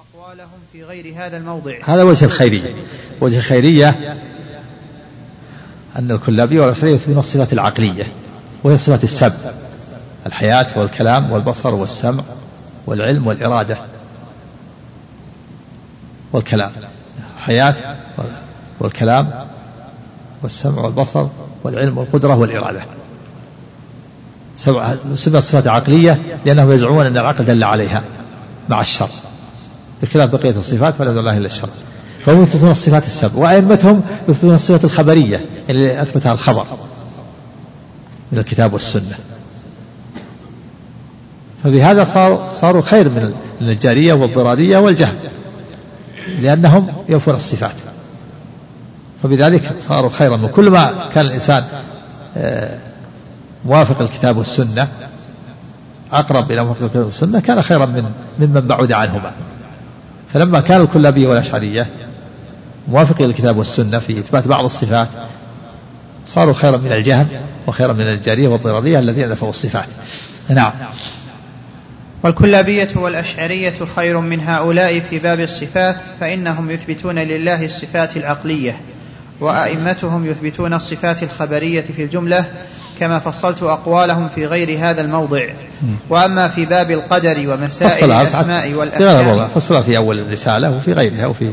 أقوالهم في غير هذا الموضع. هذا وجه الخيرية. وجه الخيرية أن الكلابية والأشعرية يثبتون الصفات العقلية وهي صفات السبب الحياة والكلام والبصر والسمع والعلم والإرادة والكلام. الحياة والكلام والسمع والبصر والعلم والقدرة والإرادة. سبع صفات عقلية لأنهم يزعمون أن العقل دل عليها مع الشر. بخلاف بقية الصفات فلا الله إلا الشر. فهم يثبتون الصفات السبع وأئمتهم يثبتون الصفات الخبرية اللي أثبتها الخبر من الكتاب والسنة. فبهذا صاروا صاروا خير من النجارية والضرارية والجهم لأنهم يوفون الصفات. فبذلك صاروا خيرا. وكل ما كان الإنسان آه، موافق الكتاب والسنة أقرب إلى موافق الكتاب والسنة كان خيرا من ممن بعد عنهما. فلما كان الكلابية والأشعرية موافقين للكتاب والسنة في إثبات بعض الصفات صاروا خيرا من الجهم وخيرا من الجارية والضررية الذين نفوا الصفات. نعم. والكلابية والأشعرية خير من هؤلاء في باب الصفات فإنهم يثبتون لله الصفات العقلية وأئمتهم يثبتون الصفات الخبرية في الجملة كما فصلت أقوالهم في غير هذا الموضع. وأما في باب القدر ومسائل الأسماء والأحكام. فصلها في أول الرسالة وفي غيرها وفي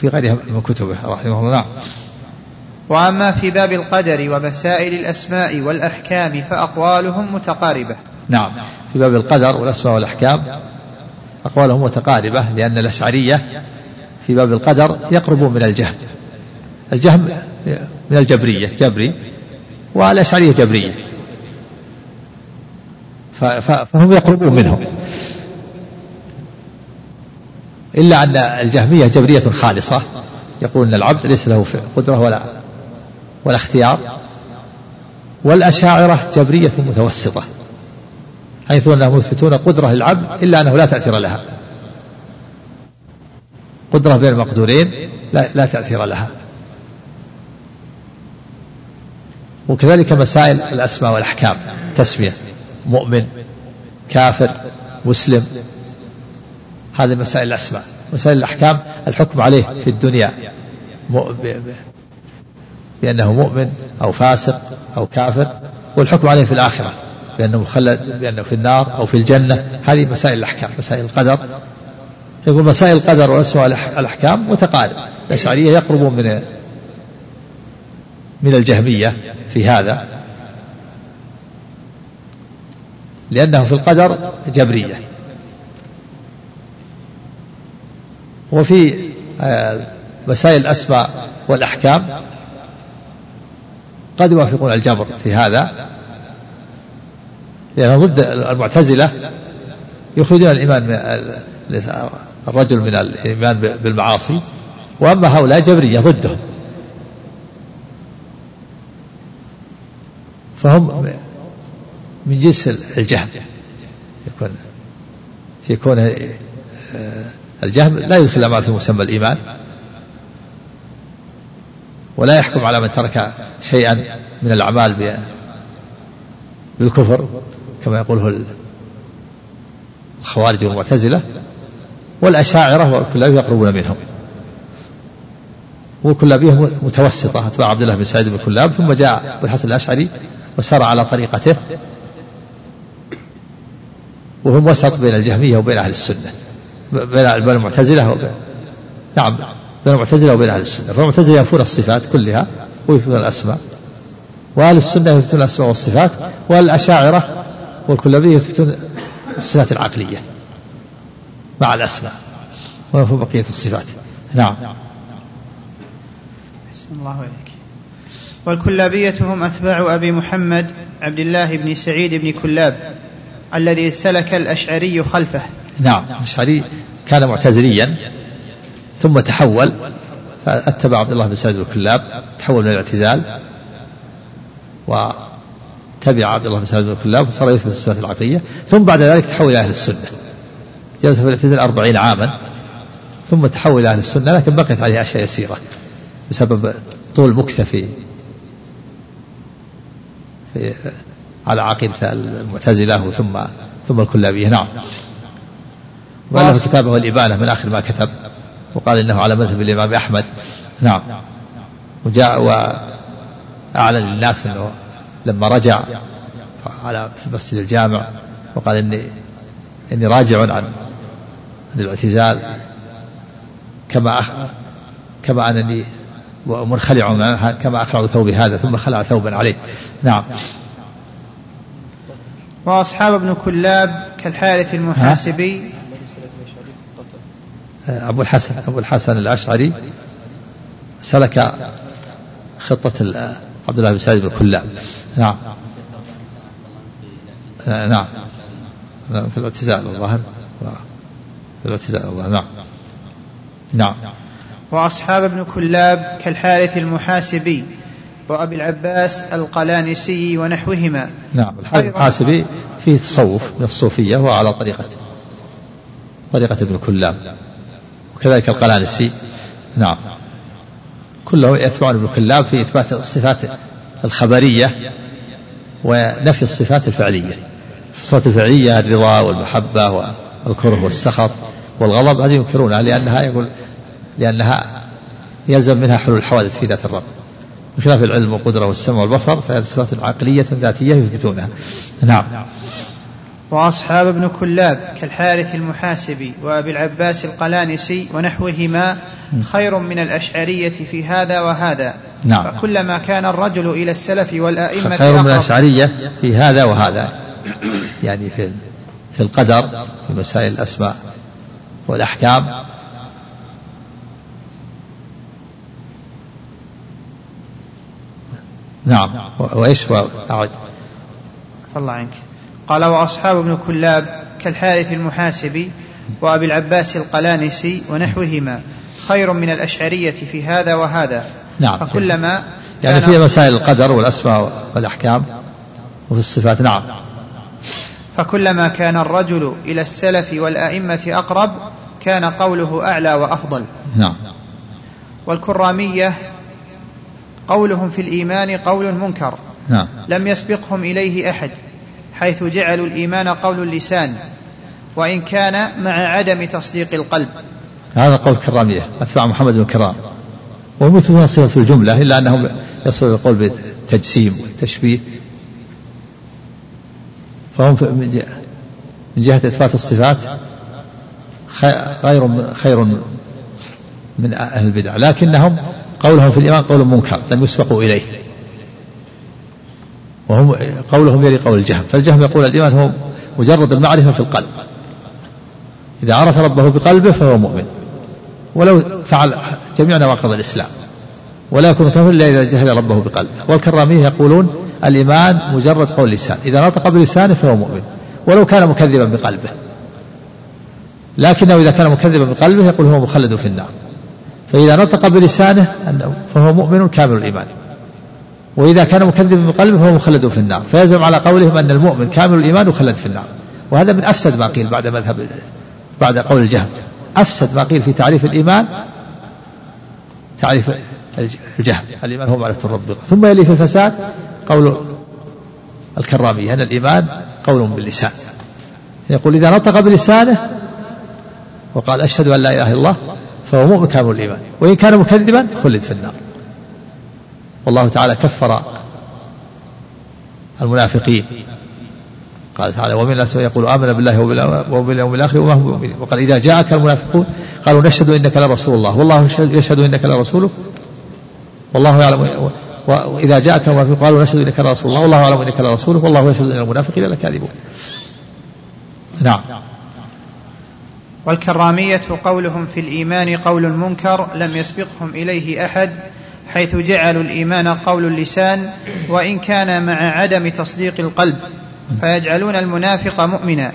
في غيرها من كتبه رحمه الله. نعم وأما في باب القدر ومسائل الأسماء والأحكام فأقوالهم متقاربة. نعم. في باب القدر والأسماء والأحكام أقوالهم متقاربة لأن الأشعرية في باب القدر يقربون من الجهم. الجهم من الجبرية جبري. والأشعرية جبرية. فهم يقربون منهم إلا أن الجهمية جبرية خالصة. يقول أن العبد ليس له قدرة ولا ولا اختيار. والأشاعرة جبرية متوسطة. حيث أنهم يثبتون قدرة للعبد إلا أنه لا تأثير لها. قدرة بين المقدورين لا, لا تأثير لها. وكذلك مسائل الأسماء والأحكام. تسمية. مؤمن كافر مسلم. هذه مسائل الأسماء. مسائل الأحكام الحكم عليه في الدنيا. بأنه مؤمن أو فاسق أو كافر والحكم عليه في الآخرة. بأنه مخلد بأنه في النار أو في الجنة. هذه مسائل الأحكام مسائل القدر. يقول مسائل القدر وأسماء الأحكام متقارب. الأشعرية يقربون من من الجهمية في هذا. لأنه في القدر جبرية. وفي آه، مسائل الأسماء والأحكام قد يوافقون الجبر في هذا. لأنه ضد المعتزلة يخرجون الإيمان الرجل من الإيمان بالمعاصي. وأما هؤلاء جبرية ضدهم فهم من جنس الجهم. يكون في كون آه، الجهم لا يدخل الأعمال في مسمى الإيمان ولا يحكم على من ترك شيئا من الأعمال بالكفر كما يقوله الخوارج والمعتزلة والأشاعرة والكلابية يقربون منهم. والكلابية متوسطة أتباع عبد الله بن سعيد بن كلاب ثم جاء أبو الحسن الأشعري وسار على طريقته. وهم وسط بين الجهمية وبين أهل السنة. بين المعتزلة وبين نعم بين المعتزلة وبين أهل السنة. فالمعتزلة ينفون الصفات كلها ويثبتون الأسماء. وأهل السنة يثبتون الأسماء والصفات والأشاعرة والكلابية يثبتون الصفات العقلية مع الأسماء وفي بقية الصفات. نعم. بسم الله عليك والكلابية هم أتباع أبي محمد عبد الله بن سعيد بن كلاب الذي سلك الأشعري خلفه. نعم الأشعري كان معتزليا ثم تحول فأتبع عبد الله بن سعيد بن كلاب تحول من الاعتزال وتبع عبد الله بن سعيد بن كلاب وصار يثبت الصفات العقلية ثم بعد ذلك تحول إلى أهل السنة. جلس في الاعتزال أربعين عاما ثم تحول إلى أهل السنة لكن بقيت عليه أشياء يسيرة بسبب طول مكثه في في على عقيدة المعتزلة ثم ثم الكلابية نعم. وألف كتابه الإبانة من آخر ما كتب وقال إنه على مذهب الإمام أحمد. نعم. وجاء وأعلن للناس أنه لما رجع على في مسجد الجامع وقال إني إني راجع عن عن الاعتزال كما أخ كما أنني ومنخلع كما أخلع ثوبي هذا ثم خلع ثوبا عليه. نعم. وأصحاب ابن كلاب كالحارث المحاسبي. أبو الحسن أبو الحسن الأشعري سلك خطة عبد الله بن سعيد بن كلاب. نعم. نعم. في الاعتزال الظاهر في الاعتزال الظاهر نعم. نعم. وأصحاب ابن كلاب كالحارث المحاسبي وأبي العباس القلانسي ونحوهما. نعم الحارث المحاسبي فيه تصوف من الصوفية وعلى طريقة طريقة ابن كلاب وكذلك القلانسي. نعم كله يتبعون ابن كلاب في إثبات الصفات الخبرية ونفي الصفات الفعلية. الصفات الفعلية الرضا والمحبة والكره والسخط والغضب هذه ينكرونها لأنها يقول لأنها يلزم منها حلول الحوادث في ذات الرب. بخلاف العلم والقدرة والسمع والبصر فهذه صفات عقلية ذاتية يثبتونها. نعم. وأصحاب ابن كلاب كالحارث المحاسبي وأبي العباس القلانسي ونحوهما خير من الأشعرية في هذا وهذا. نعم. فكلما كان الرجل إلى السلف والآئمة خير من الأشعرية في هذا وهذا. يعني في في القدر في مسائل الأسماء والأحكام. نعم. وإيش؟ أعد الله عنك. قال وأصحاب ابن كلاب كالحارث المحاسبي وأبي العباس القلانسي ونحوهما خير من الأشعرية في هذا وهذا. نعم. فكلما يعني في مسائل القدر والأسماء والأحكام وفي الصفات. نعم. فكلما كان الرجل إلى السلف والأئمة أقرب كان قوله أعلى وأفضل. نعم. والكرامية قولهم في الإيمان قول منكر. نعم. لم يسبقهم إليه أحد حيث جعلوا الإيمان قول اللسان وإن كان مع عدم تصديق القلب. هذا قول كرامية أتباع محمد بن كرام. يثبتون صفة الجملة إلا أنهم يصل القول بالتجسيم والتشبيه فهم من جهة إثبات الصفات خير خير من أهل البدع. لكنهم قولهم في الإيمان قول منكر لم يسبقوا إليه. وهم قولهم يلي قول الجهم. فالجهم يقول الإيمان هو مجرد المعرفة في القلب. إذا عرف ربه بقلبه فهو مؤمن. ولو فعل جميع نواقض الإسلام. ولا يكون كافر إلا إذا جهل ربه بقلبه. والكرامية يقولون الإيمان مجرد قول اللسان إذا نطق بلسانه فهو مؤمن. ولو كان مكذبا بقلبه. لكنه إذا كان مكذبا بقلبه يقول هو مخلد في النار. فإذا نطق بلسانه فهو مؤمن كامل الإيمان. وإذا كان مكذبا بقلبه فهو مخلد في النار. فيلزم على قولهم أن المؤمن كامل الإيمان مخلد في النار. وهذا من أفسد ما قيل بعد مذهب بعد قول الجهم أفسد ما قيل في تعريف الإيمان تعريف الجهم الإيمان هو معرفة الرب ثم يلي في الفساد قول الكرامية أن الإيمان قول باللسان. يقول إذا نطق بلسانه وقال أشهد أن لا إله إلا الله فهو مؤمن كامل الإيمان. وإن كان مكذبا خلد في النار. والله تعالى كفر المنافقين. قال تعالى ومن الناس يقول آمنا بالله وباليوم الآخر وما هم مؤمنين وقال إذا جاءك المنافقون قالوا نشهد إنك لرسول الله. والله يشهد إنك لرسوله والله يعلم وإذا جاءك المنافقون قالوا نشهد إنك لرسول الله. والله يعلم إنك لرسوله والله يشهد إن المنافقين لكاذبون. نعم. والكرامية قولهم في الإيمان قول منكر لم يسبقهم إليه أحد حيث جعلوا الإيمان قول اللسان وإن كان مع عدم تصديق القلب فيجعلون المنافق مؤمنا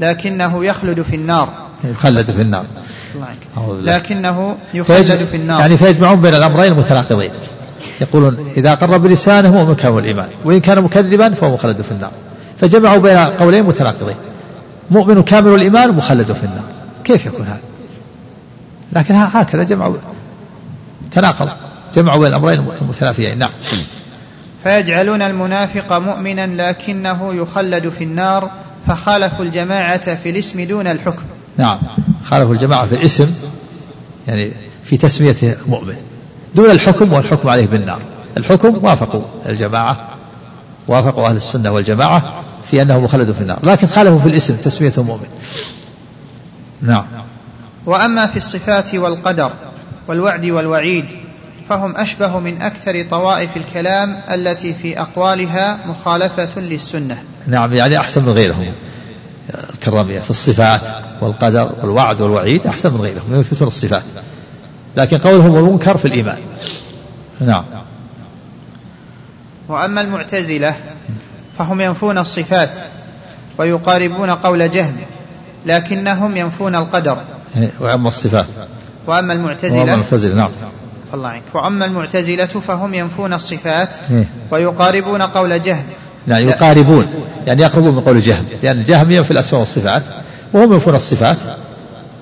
لكنه يخلد في النار. يخلد في النار. لكنه يخلد في النار. يعني فيجمعون بين الأمرين المتناقضين يقولون إذا قر بلسانه مؤمن كامل الإيمان وإن كان مكذبا فهو مخلد في النار. فجمعوا بين قولين متناقضين مؤمن كامل الإيمان مخلد في النار. كيف يكون هذا؟ لكن هكذا جمعوا تناقض جمعوا بين الأمرين المتنافيين. نعم. فيجعلون المنافق مؤمنا لكنه يخلد في النار فخالفوا الجماعة في الاسم دون الحكم. نعم. خالفوا الجماعة في الاسم يعني في تسميته مؤمن. دون الحكم والحكم عليه بالنار. الحكم وافقوا الجماعة وافقوا أهل السنة والجماعة في أنه مخلد في النار. لكن خالفوا في الاسم تسميته مؤمن. نعم. وأما في الصفات والقدر والوعد والوعيد فهم أشبه من أكثر طوائف الكلام التي في أقوالها مخالفة للسنة. نعم يعني أحسن من غيرهم. الكرامية في الصفات والقدر والوعد والوعيد أحسن من غيرهم يثبتون الصفات. لكن قولهم المنكر في الإيمان. نعم. وأما المعتزلة فهم ينفون الصفات ويقاربون قول جهم. لكنهم ينفون القدر. وأما الصفات. وأما المعتزلة وأما المعتزلة نعم. الله عنك وأما المعتزلة فهم ينفون الصفات إيه. ويقاربون قول جهم يعني يقاربون. يعني يقربون من قول جهم لأن جهم ينفي الأسماء والصفات وهم ينفون الصفات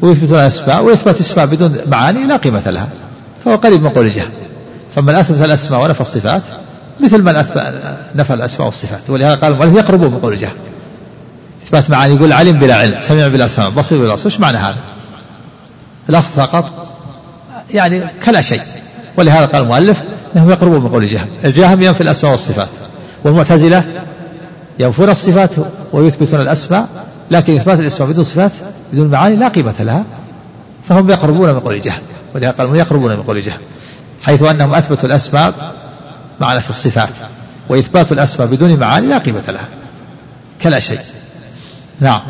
ويثبتون الأسماء ويثبت اسماء بدون معاني لا قيمة لها فهو قريب من قول جهم فمن أثبت الأسماء ونفى الصفات مثل من أثبت نفى الأسماء والصفات ولهذا قال المؤلف يقربون من قول جهم إثبات معاني يقول علم بلا علم سمع بلا سمع بصير بلا بصير إيش معنى هذا؟ لفظ فقط يعني كلا شيء ولهذا قال المؤلف إنهم يقربون من قول الجهم الجهم ينفي الأسماء والصفات والمعتزلة ينفون الصفات ويثبتون الأسماء لكن إثبات الأسماء بدون صفات بدون معاني لا قيمة لها فهم يقربون من قول الجهم ولهذا قال يقربون من قول الجهم حيث أنهم أثبتوا الأسماء معنى في الصفات وإثبات الأسماء بدون معاني لا قيمة لها كلا شيء نعم.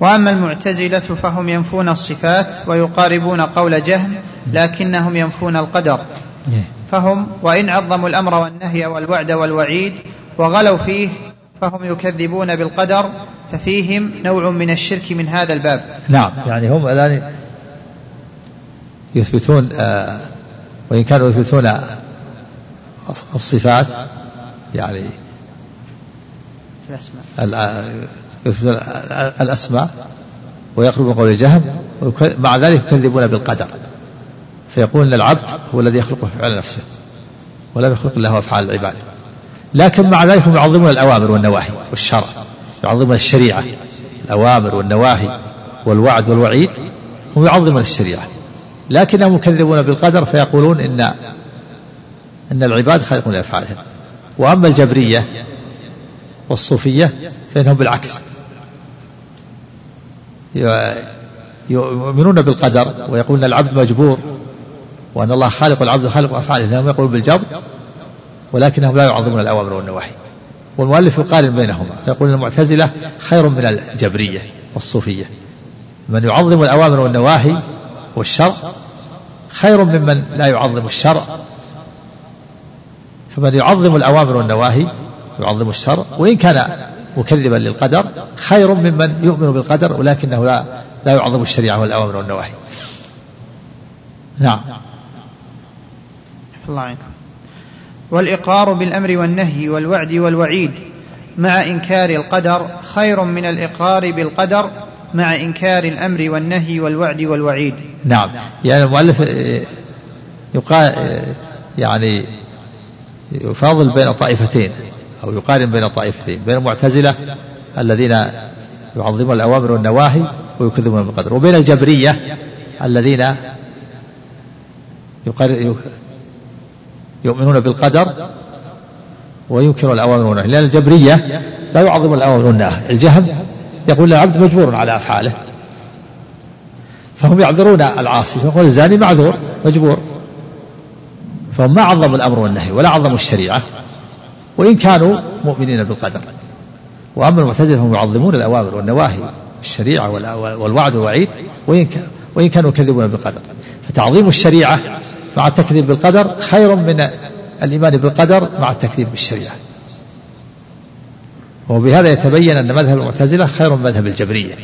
وأما المعتزلة فهم ينفون الصفات ويقاربون قول جهم لكنهم ينفون القدر. إيه. فهم وإن عظموا الأمر والنهي والوعد والوعيد وغلوا فيه فهم يكذبون بالقدر ففيهم نوع من الشرك من هذا الباب. نعم. يعني هم الآن يثبتون آه وإن كانوا يثبتون الصفات يعني يثبتون الأسماء ويقرب قول الجهم مع ذلك يكذبون بالقدر. فيقول أن العبد هو الذي يخلق أفعال نفسه ولم يخلق الله أفعال العباد. لكن مع ذلك هم يعظمون الأوامر والنواهي والشرع يعظمون الشريعة. الأوامر والنواهي والوعد والوعيد هم يعظمون الشريعة. لكنهم يكذبون بالقدر فيقولون إن أن العباد خالقون لأفعالهم. وأما الجبرية والصوفية فإنهم بالعكس. يؤمنون بالقدر ويقولون العبد مجبور وأن الله خالق العبد خالق أفعاله لأنهم يقولون بالجبر ولكنهم لا يعظمون الأوامر والنواهي. والمؤلف يقارن بينهما. يقول المعتزلة خير من الجبرية والصوفية. من يعظم الأوامر والنواهي والشرع خير ممن لا يعظم الشرع. فمن يعظم الأوامر والنواهي يعظم الشرع وإن كان مكذبا للقدر خير ممن يؤمن بالقدر ولكنه لا لا يعظم الشريعة والأوامر والنواهي. نعم. الله والإقرار بالأمر والنهي والوعد والوعيد مع إنكار القدر خير من الإقرار بالقدر مع إنكار الأمر والنهي والوعد والوعيد. نعم. يعني المؤلف يقال يعني يفاضل بين طائفتين. أو يقارن بين طائفتين بين المعتزلة الذين يعظمون الأوامر والنواهي ويكذبون بالقدر وبين الجبرية الذين يؤمنون بالقدر وينكرون الأوامر والنواهي لأن الجبرية لا يعظم الأوامر والنواهي الجهم يقول العبد مجبور على أفعاله. فهم يعذرون العاصي فيقول الزاني معذور مجبور. فهم ما عظموا الأمر والنهي ولا عظموا الشريعة. وإن كانوا مؤمنين بالقدر. وأما المعتزلة هم يعظمون الأوامر والنواهي الشريعة والوعد والوعيد وإن وإن كانوا يكذبون بالقدر. فتعظيم الشريعة مع التكذيب بالقدر خير من الإيمان بالقدر مع التكذيب بالشريعة. وبهذا يتبين أن مذهب المعتزلة خير من مذهب الجبرية.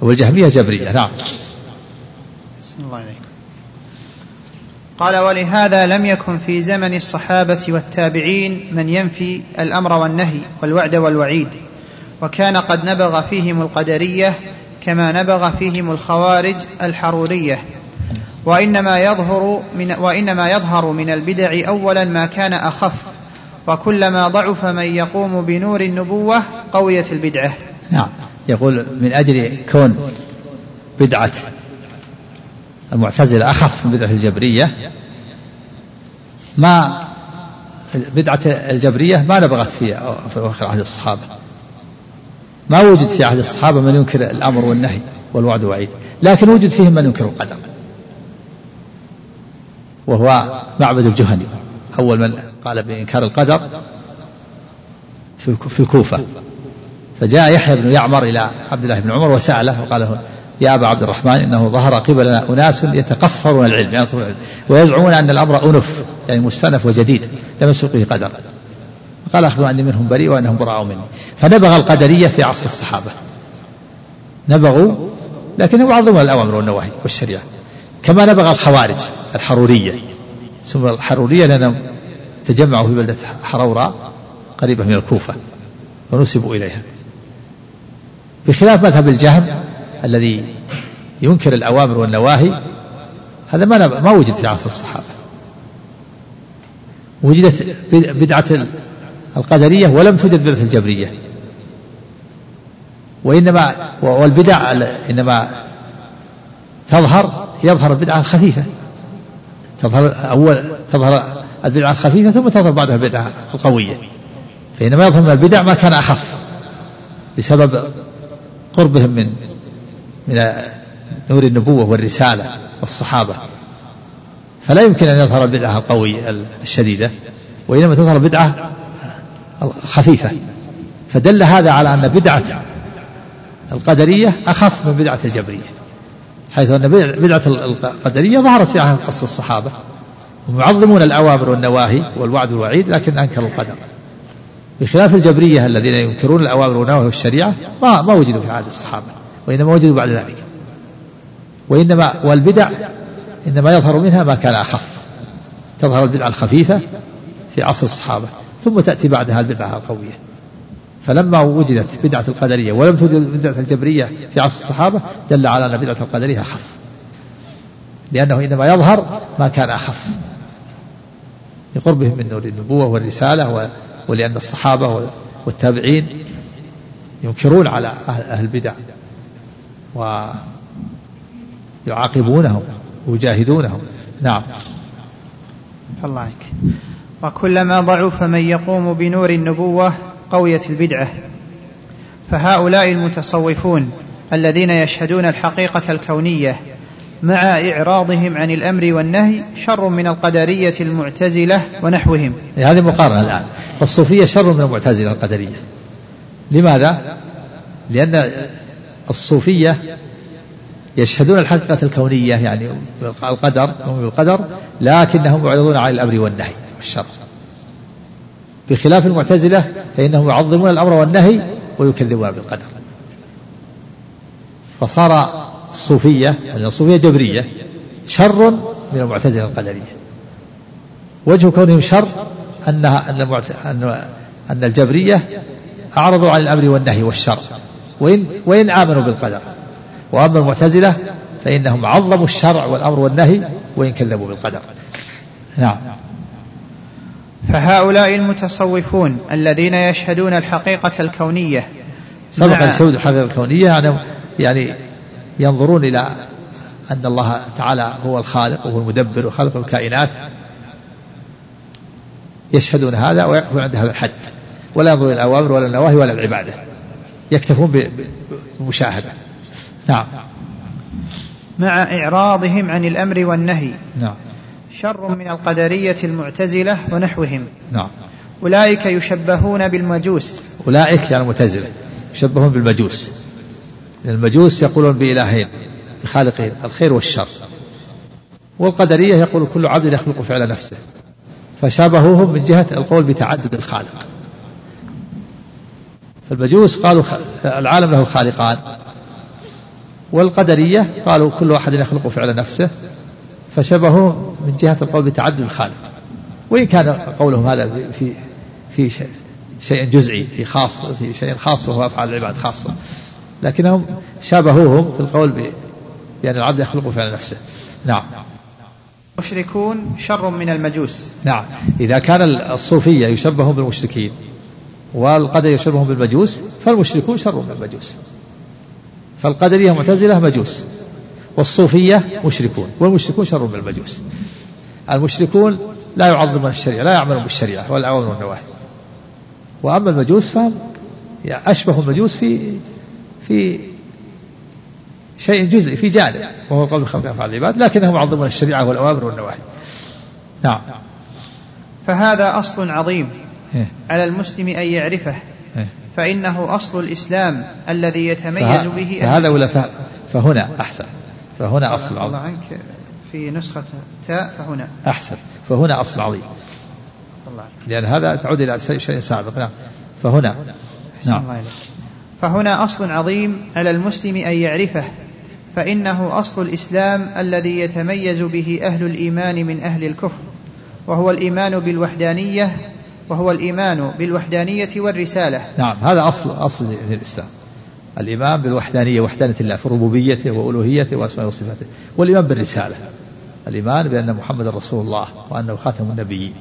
والجهمية جبرية نعم. الله عليك قال ولهذا لم يكن في زمن الصحابة والتابعين من ينفي الأمر والنهي والوعد والوعيد وكان قد نبغ فيهم القدرية كما نبغ فيهم الخوارج الحرورية. وإنما يظهر من وإنما يظهر من البدع اولا ما كان أخف وكلما ضعف من يقوم بنور النبوة قويت البدعة. نعم. يقول من أجل كون بدعة المعتزلة أخف من بدعة الجبرية. ما بدعة الجبرية ما نبغت في أواخر عهد الصحابة. ما وجد في عهد الصحابة من ينكر الأمر والنهي والوعد والوعيد. لكن وجد فيهم من ينكر القدر. وهو معبد الجهني. أول من قال بإنكار القدر في الكوفة. فجاء يحيى بن يعمر إلى عبد الله بن عمر وسأله وقال له يا أبا عبد الرحمن إنه ظهر قبلنا أناس يتقفرون العلم يعني العلم. ويزعمون أن الأمر أنف يعني مستنف وجديد لم يسبق به قدر. قال أخبر أني منهم بريء وأنهم براء مني. فنبغ القدرية في عصر الصحابة. نبغوا لكنهم يعظمون الأوامر والنواهي والشريعة. كما نبغ الخوارج الحرورية. ثم الحرورية لأنهم تجمعوا في بلدة حروراء قريبة من الكوفة ونسبوا إليها. بخلاف مذهب الجهم الذي ينكر الأوامر والنواهي هذا ما ما وجد في عصر الصحابة. وجدت بدعة القدرية ولم توجد بدعة الجبرية. وإنما والبدع إنما تظهر يظهر البدعة الخفيفة. تظهر أول تظهر البدعة الخفيفة ثم تظهر بعدها البدعة القوية. فإنما يظهر من البدع ما كان أخف بسبب قربهم من من نور النبوة والرسالة والصحابة. فلا يمكن أن يظهر البدعة القوية الشديدة وإنما تظهر بدعة خفيفة. فدل هذا على أن بدعة القدرية أخف من بدعة الجبرية حيث أن بدعة القدرية ظهرت في عهد قصر الصحابة. هم يعظمون الأوامر والنواهي والوعد والوعيد لكن أنكروا القدر. بخلاف الجبرية الذين ينكرون الأوامر والنواهي والشريعة ما ما وجدوا في عهد الصحابة. وإنما وجدوا بعد ذلك. وإنما والبدع إنما يظهر منها ما كان أخف. تظهر البدعة الخفيفة في عصر الصحابة ثم تأتي بعدها البدعة القوية. فلما وجدت بدعة القدرية ولم توجد بدعة الجبرية في عصر الصحابة دل على أن بدعة القدرية أخف. لأنه إنما يظهر ما كان أخف. لقربهم من نور النبوة والرسالة ولأن الصحابة والتابعين ينكرون على أهل البدع. ويعاقبونهم ويجاهدونهم. نعم. الله عنك وكلما ضعف من يقوم بنور النبوة قويت البدعة. فهؤلاء المتصوفون الذين يشهدون الحقيقة الكونية مع إعراضهم عن الأمر والنهي شر من القدرية المعتزلة ونحوهم. هذه مقارنة الآن. فالصوفية شر من المعتزلة القدرية. لماذا؟ لأن الصوفية يشهدون الحقيقة الكونية يعني القدر القدر لكنهم يعرضون عن الأمر والنهي والشر بخلاف المعتزلة فإنهم يعظمون الأمر والنهي ويكذبون بالقدر. فصار الصوفية يعني الصوفية جبرية شر من المعتزلة القدرية. وجه كونهم شر أنها أن أن أن الجبرية أعرضوا عن الأمر والنهي والشر وإن وإن آمنوا بالقدر. وأما المعتزلة فإنهم عظموا الشرع والأمر والنهي وإن كذبوا بالقدر. نعم. فهؤلاء المتصوفون الذين يشهدون الحقيقة الكونية سبق الشهود الحقيقة الكونية يعني يعني ينظرون إلى أن الله تعالى هو الخالق وهو المدبر وخلق الكائنات. يشهدون هذا ويقفون عند هذا الحد. ولا ينظرون إلى الأوامر ولا النواهي ولا العبادة. يكتفون بالمشاهدة نعم. مع إعراضهم عن الأمر والنهي. نعم. شر من القدرية المعتزلة ونحوهم. نعم. أولئك يشبهون بالمجوس. أولئك يعني المعتزلة يشبهون بالمجوس. المجوس يقولون بإلهين بخالقين الخير والشر. والقدرية يقول كل عبد يخلق فعل نفسه. فشابهوهم من جهة القول بتعدد الخالق. فالمجوس قالوا العالم له خالقان. والقدرية قالوا كل واحد يخلق فعل نفسه فشبهوه من جهة القول بتعدد الخالق. وإن كان قولهم هذا في في شيء جزئي في خاص في شيء خاص وهو أفعال العباد خاصة. لكنهم شابهوهم في القول بأن العبد يخلق فعل نفسه. نعم. المشركون شر من المجوس. نعم. إذا كان الصوفية يشبهون بالمشركين والقدر يشبهون بالمجوس فالمشركون شر من المجوس. فالقدرية معتزلة مجوس والصوفية مشركون والمشركون شر من المجوس. المشركون لا يعظمون الشريعة لا يعملون بالشريعة يعملون والنواهي وأما المجوس فهم يعني أشبه المجوس في في شيء جزئي في جانب وهو قول بخلق أفعال العباد لكنهم يعظمون الشريعة والأوامر والنواهي. نعم. فهذا أصل عظيم. على المسلم أن يعرفه إيه. فإنه أصل الإسلام الذي يتميز به فهذا ولا فهنا أحسن. فهنا أصل عظيم. الله عنك في نسخة تاء فهنا. أحسن. فهنا أصل عظيم. لأن هذا تعود إلى شيء سابق. نعم. فهنا. نعم. فهنا أصل عظيم على المسلم أن يعرفه فإنه أصل الإسلام الذي يتميز به أهل الإيمان من أهل الكفر وهو الإيمان بالوحدانية وهو الإيمان بالوحدانية والرسالة. نعم هذا أصل أصل الإسلام الإيمان بالوحدانية وحدانية الله في ربوبيته وألوهيته وأسمائه وصفاته. والإيمان بالرسالة. الإيمان بأن محمد رسول الله وأنه خاتم النبيين.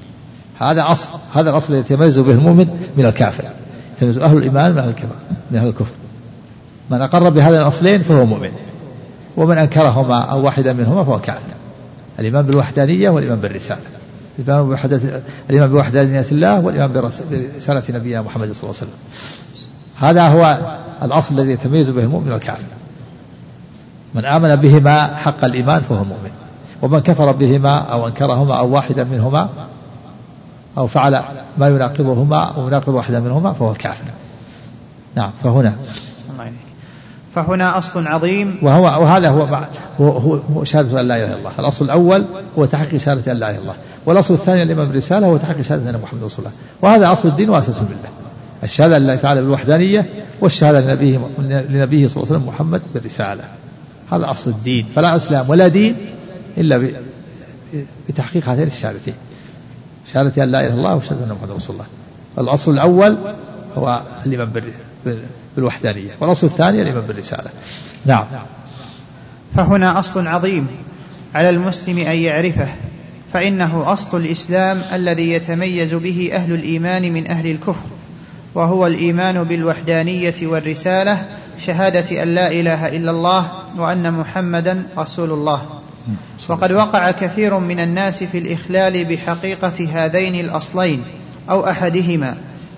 هذا أصل هذا الأصل الذي يتميز به المؤمن من الكافر. يتميز أهل الإيمان من أهل الكفر من أهل الكفر. من أقر بهذين الأصلين فهو مؤمن. ومن أنكرهما أو واحدا منهما فهو كافر. الإيمان بالوحدانية والإيمان بالرسالة. الإيمان بوحدانية الله والإيمان برسالة نبينا محمد صلى الله عليه وسلم. هذا هو الأصل الذي يتميز به المؤمن والكافر. من آمن بهما حق الإيمان فهو مؤمن. ومن كفر بهما أو أنكرهما أو واحدا منهما أو فعل ما يناقضهما أو يناقض واحدا منهما فهو كافر. نعم فهنا. فهنا أصل عظيم. وهو وهذا هو هو, هو شهادة أن لا إله إلا الله. الأصل الأول هو تحقيق شهادة أن لا إله إلا الله. والأصل الثاني الإمام بالرسالة هو تحقيق شهادة أن محمد رسول الله. وهذا أصل الدين وأساس الملة الشهادة لله تعالى بالوحدانية والشهادة لنبيه لنبيه صلى الله عليه وسلم محمد بالرسالة. هذا أصل الدين. فلا إسلام ولا دين إلا بتحقيق هاتين الشهادتين. شهادة أن لا إله إلا الله وشهادة أن محمد رسول الله. الأصل الأول هو الإيمان بالوحدانية. والأصل الثاني الإيمان بالرسالة. نعم. فهنا أصل عظيم على المسلم أن يعرفه. فإنه أصل الإسلام الذي يتميز به أهل الإيمان من أهل الكفر وهو الإيمان بالوحدانية والرسالة شهادة أن لا إله إلا الله وأن محمدا رسول الله. وقد وقع كثير من الناس في الإخلال بحقيقة هذين الأصلين أو أحدهما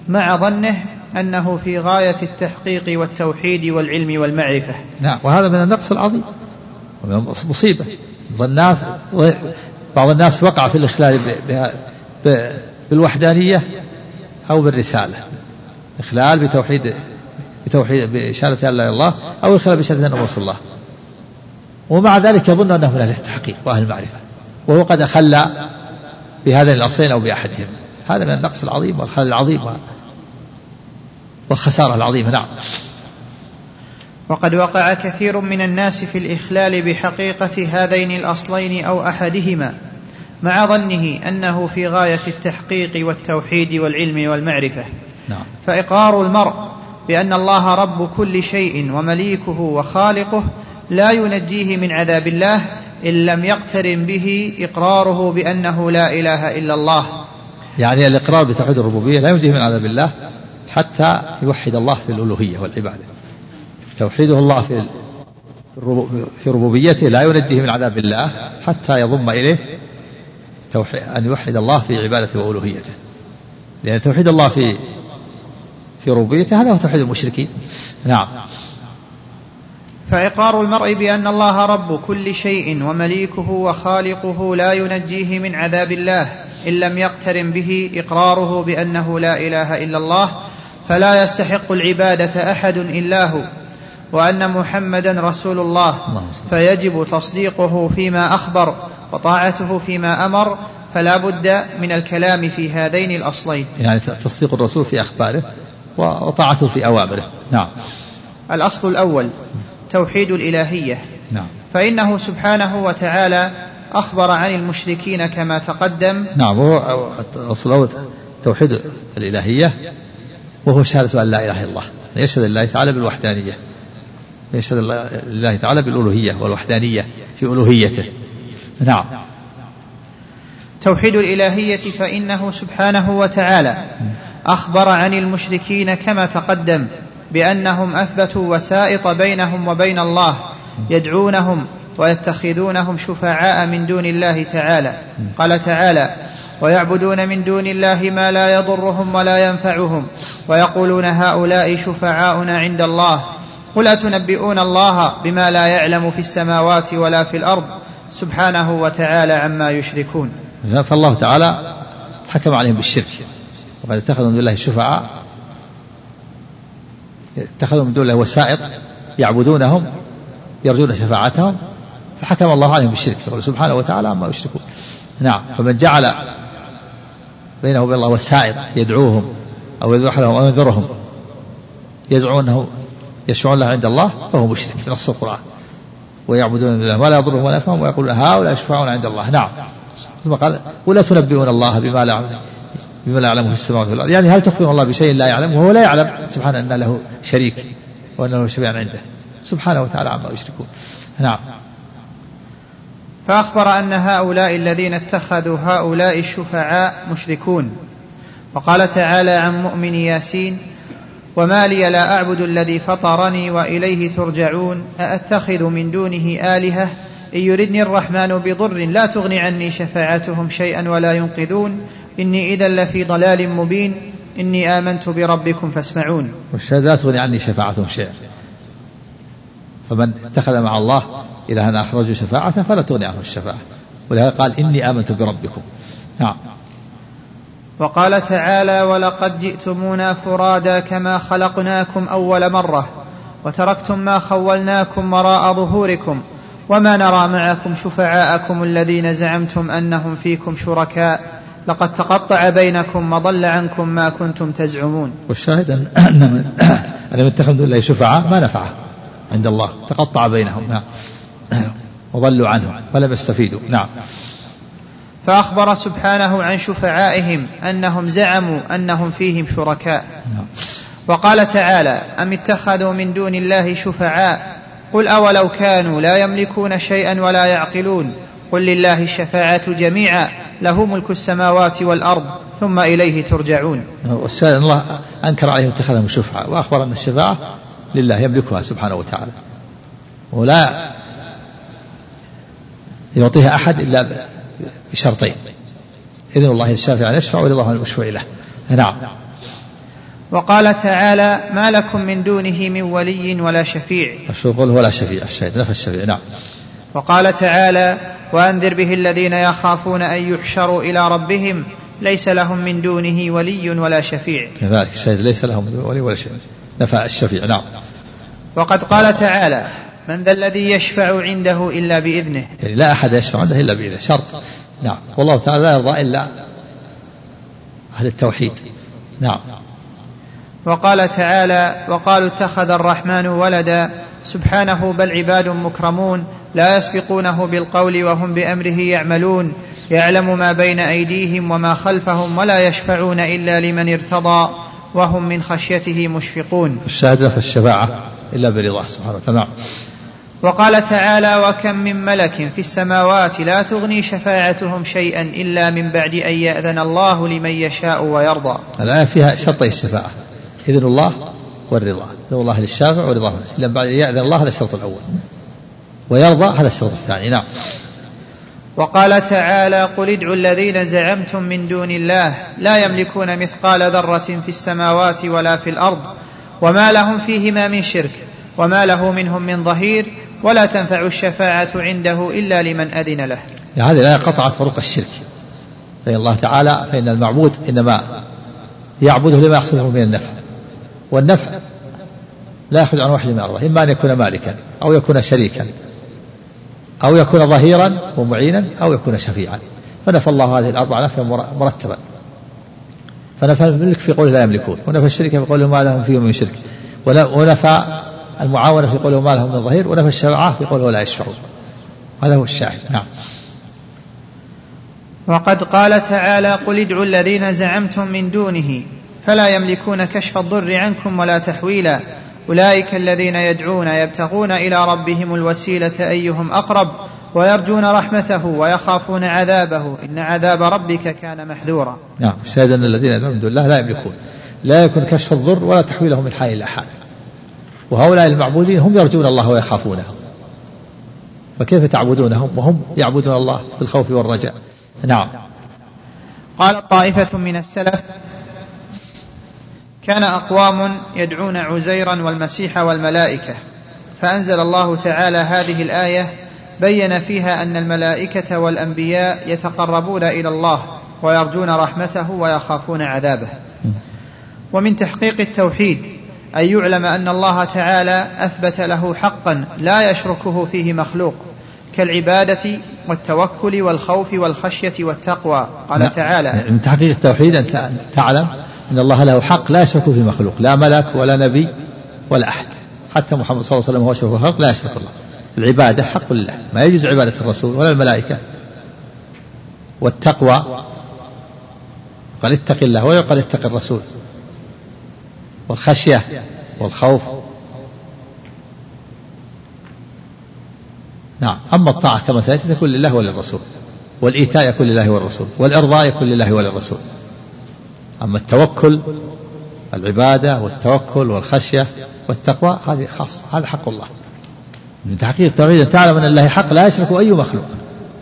مع ظنه أنه في غاية التحقيق والتوحيد والعلم والمعرفة. نعم وهذا من النقص العظيم ومن مصيبة الناس بعض الناس وقع في الإخلال بالوحدانية أو بالرسالة. إخلال بتوحيد بتوحيد بشهادة لا إله إلا الله أو إخلال بشهادة أن رسول الله. ومع ذلك يظن أنه من أهل التحقيق وأهل المعرفة. وهو قد أخل بهذين الأصلين أو بأحدهم. هذا من النقص العظيم والخلل العظيم والخسارة العظيمة. نعم. وقد وقع كثير من الناس في الإخلال بحقيقة هذين الأصلين أو أحدهما مع ظنه أنه في غاية التحقيق والتوحيد والعلم والمعرفة. نعم. فإقرار المرء بأن الله رب كل شيء ومليكه وخالقه لا ينجيه من عذاب الله إن لم يقترن به إقراره بأنه لا إله إلا الله. يعني الإقرار بتوحيد الربوبية لا ينجيه من عذاب الله حتى يوحد الله في الألوهية والعبادة. توحيده الله في في ربوبيته لا ينجيه من عذاب الله حتى يضم إليه أن يوحد الله في عبادته وألوهيته. لأن توحيد الله في في ربوبيته هذا هو توحيد المشركين. نعم. فإقرار المرء بأن الله رب كل شيء ومليكه وخالقه لا ينجيه من عذاب الله. إن لم يقترن به إقراره بأنه لا إله إلا الله فلا يستحق العبادة أحد إلا هو. وأن محمدا رسول الله فيجب تصديقه فيما أخبر وطاعته فيما أمر فلا بد من الكلام في هذين الأصلين يعني تصديق الرسول في أخباره وطاعته في أوامره نعم الأصل الأول توحيد الإلهية نعم فإنه سبحانه وتعالى أخبر عن المشركين كما تقدم نعم وهو الأصل الأول توحيد الإلهية وهو شهادة أن لا إله إلا الله يشهد الله تعالى بالوحدانية يشهد الله تعالى بالألوهية والوحدانية في ألوهيته. نعم. توحيد الإلهية فإنه سبحانه وتعالى أخبر عن المشركين كما تقدم بأنهم أثبتوا وسائط بينهم وبين الله يدعونهم ويتخذونهم شفعاء من دون الله تعالى. قال تعالى ويعبدون من دون الله ما لا يضرهم ولا ينفعهم ويقولون هؤلاء شفعاؤنا عند الله قل اتنبئون الله بما لا يعلم في السماوات ولا في الأرض سبحانه وتعالى عما يشركون. فالله تعالى حكم عليهم بالشرك. وقد اتخذوا من دون الله شفعاء. اتخذوا من دون الله وسائط يعبدونهم يرجون شفاعتهم. فحكم الله عليهم بالشرك. يقول سبحانه وتعالى عما يشركون. نعم. فمن جعل بينه وبين الله وسائط يدعوهم أو يذبح لهم أو ينذرهم يزعمون أنه يشفعون له عند الله فهو مشرك في نص القرآن. ويعبدون الله ولا يضرهم ولا يفهم ويقولون هؤلاء يشفعون عند الله. نعم. ثم قال ولا تنبئون الله بما لا بما لا يعلمه في السماوات والأرض. يعني هل تخبرون الله بشيء لا يعلم وهو لا يعلم. سبحانه ان له شريك وان له شفيع عنده. سبحانه وتعالى عما يشركون. نعم. فأخبر أن هؤلاء الذين اتخذوا هؤلاء الشفعاء مشركون. وقال تعالى عن مؤمن ياسين وما لي لا أعبد الذي فطرني وإليه ترجعون أأتخذ من دونه آلهة؟ إن يردني الرحمن بضر لا تغني عني شفاعتهم شيئا ولا ينقذون. إني إذا لفي ضلال مبين. إني آمنت بربكم فاسمعون. لا تغني عني شفاعتهم شيئا. فمن اتخذ مع الله إلها آخر شفاعته فلا تغني عنه الشفاعة. ولهذا قال إني آمنت بربكم. نعم. وقال تعالى ولقد جئتمونا فرادا كما خلقناكم أول مرة وتركتم ما خولناكم وراء ظهوركم وما نرى معكم شفعاءكم الذين زعمتم أنهم فيكم شركاء لقد تقطع بينكم وضل عنكم ما كنتم تزعمون. والشاهد أن من أن من شفعاء ما نفعه عند الله. تقطع بينهم. نعم. وضلوا عنه ولم يستفيدوا. نعم. فأخبر سبحانه عن شفعائهم أنهم زعموا أنهم فيهم شركاء. نعم. وقال تعالى أم اتخذوا من دون الله شفعاء؟ قل أولو كانوا لا يملكون شيئا ولا يعقلون. قل لله الشفاعة جميعا له ملك السماوات والأرض ثم إليه ترجعون. والشاهد الله أنكر عليهم اتخذهم شفعاء وأخبر أن الشفاعة لله يملكها سبحانه وتعالى. ولا يعطيها أحد إلا بشرطين. إذن الله الشافع أن يشفع ورضاه المشفوع له نعم. وقال تعالى ما لكم من دونه من ولي ولا شفيع. قل ولا شفيع الشهيد نفى الشفيع نعم. وقال تعالى وأنذر به الذين يخافون أن يحشروا إلى ربهم ليس لهم من دونه ولي ولا شفيع. كذلك الشهيد ليس لهم من ولي ولا شفيع. نفى الشفيع نعم. وقد قال تعالى من ذا الذي يشفع عنده إلا بإذنه. يعني لا أحد يشفع عنده إلا بإذنه شرط. نعم. والله تعالى لا يرضى إلا أهل التوحيد. نعم. وقال تعالى وقالوا اتخذ الرحمن ولدا. سبحانه بل عباد مكرمون لا يسبقونه بالقول وهم بأمره يعملون. يعلم ما بين أيديهم وما خلفهم ولا يشفعون إلا لمن ارتضى وهم من خشيته مشفقون. الشهادة في الشفاعة إلا برضاه سبحانه وتعالى. نعم. وقال تعالى وكم من ملك في السماوات لا تغني شفاعتهم شيئا إلا من بعد أن يأذن الله لمن يشاء ويرضى. الآية فيها شرطي الشفاعة إذن الله والرضا. إذن الله للشافع ورضاه. إلا بعد أن يأذن الله هذا الشرط الأول. ويرضى هذا الشرط الثاني نعم. وقال تعالى قل ادعوا الذين زعمتم من دون الله لا يملكون مثقال ذرة في السماوات ولا في الأرض وما لهم فيهما من شرك وما له منهم من ظهير ولا تنفع الشفاعة عنده إلا لمن أذن له. يعني هذه الآية قطعت طرق الشرك. فإن الله تعالى فإن المعبود إنما يعبده لما يحصله من النفع. والنفع لا يخرج عن واحد من الأربعة إما أن يكون مالكا أو يكون شريكا أو يكون ظهيرا ومعينا أو يكون شفيعا. فنفى الله هذه الأربعة نفيا مرتبا. فنفى الملك في قوله لا يملكون ونفى الشرك في قوله ما لهم فيه من شرك. ونفى المعاونة في قوله ما لهم من ظهير ونفى الشفاعة في قوله لا يشفعون هذا هو الشاهد. نعم. وقد قال تعالى قل ادعوا الذين زعمتم من دونه فلا يملكون كشف الضر عنكم ولا تحويلا. أولئك الذين يدعون يبتغون إلى ربهم الوسيلة أيهم أقرب ويرجون رحمته ويخافون عذابه. إن عذاب ربك كان محذورا. نعم. شاهد أن الذين يدعون من دون الله لا يملكون. لا يكون كشف الضر ولا تحويله من حال إلى حال. وهؤلاء المعبودين هم يرجون الله ويخافونه. فكيف تعبدونهم وهم يعبدون الله بالخوف والرجاء؟ نعم. قال طائفة من السلف كان أقوام يدعون عزيرا والمسيح والملائكة فأنزل الله تعالى هذه الآية بين فيها أن الملائكة والأنبياء يتقربون إلى الله ويرجون رحمته ويخافون عذابه. ومن تحقيق التوحيد أن يعلم أن الله تعالى أثبت له حقا لا يشركه فيه مخلوق كالعبادة والتوكل والخوف والخشية والتقوى. قال نعم. تعالى من تحقيق التوحيد أن تعلم أن الله له حق لا يشرك فيه مخلوق لا ملك ولا نبي ولا أحد. حتى محمد صلى الله عليه وسلم هو أشرف الخلق لا يشرك الله. العبادة حق لله ما يجوز عبادة الرسول ولا الملائكة. والتقوى قال اتق الله ويقال اتق الرسول. والخشية والخوف. نعم. أما الطاعة كما سيأتي تكون لله وللرسول. والإيتاء يكون لله والرسول. والإرضاء يكون لله وللرسول. أما التوكل العبادة والتوكل والخشية والتقوى هذه خاصة هذا حق الله. من تحقيق التوحيد تعلم أن الله حق لا يشرك أي مخلوق.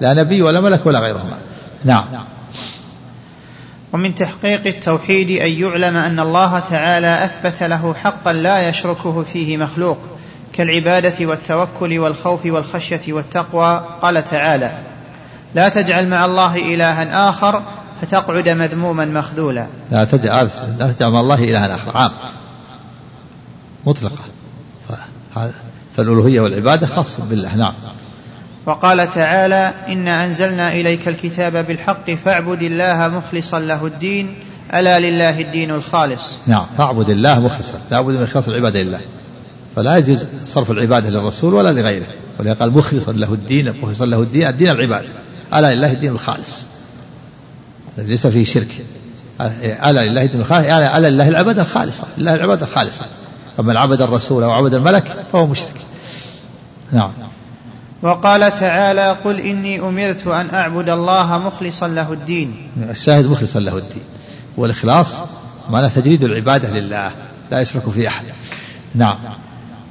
لا نبي ولا ملك ولا غيرهما. نعم. ومن تحقيق التوحيد أن يعلم أن الله تعالى أثبت له حقا لا يشركه فيه مخلوق كالعبادة والتوكل والخوف والخشية والتقوى قال تعالى لا تجعل مع الله إلها آخر فتقعد مذموما مخذولا. لا تجعل لا تجعل مع الله إلها آخر عام. مطلقة. فالألوهية والعبادة خاصة بالله نعم. وقال تعالى إنا أنزلنا إليك الكتاب بالحق فاعبد الله مخلصا له الدين ألا لله الدين الخالص. نعم فاعبد الله مخلصا تعبد من إخلاص العبادة لله. فلا يجوز صرف العبادة للرسول ولا لغيره. ولذا قال مخلصا له الدين مخلصا له الدين الدين العبادة ألا لله الدين الخالص. ليس فيه شرك. ألا لله الدين الخالص ألا لله العبادة الخالصة لله العبادة الخالصة. فمن عبد الرسول أو عبد الملك فهو مشرك. نعم. وقال تعالى قل إني أمرت أن أعبد الله مخلصا له الدين. الشاهد مخلصا له الدين. والإخلاص معناه تجريد العبادة لله لا يشرك في أحد. نعم.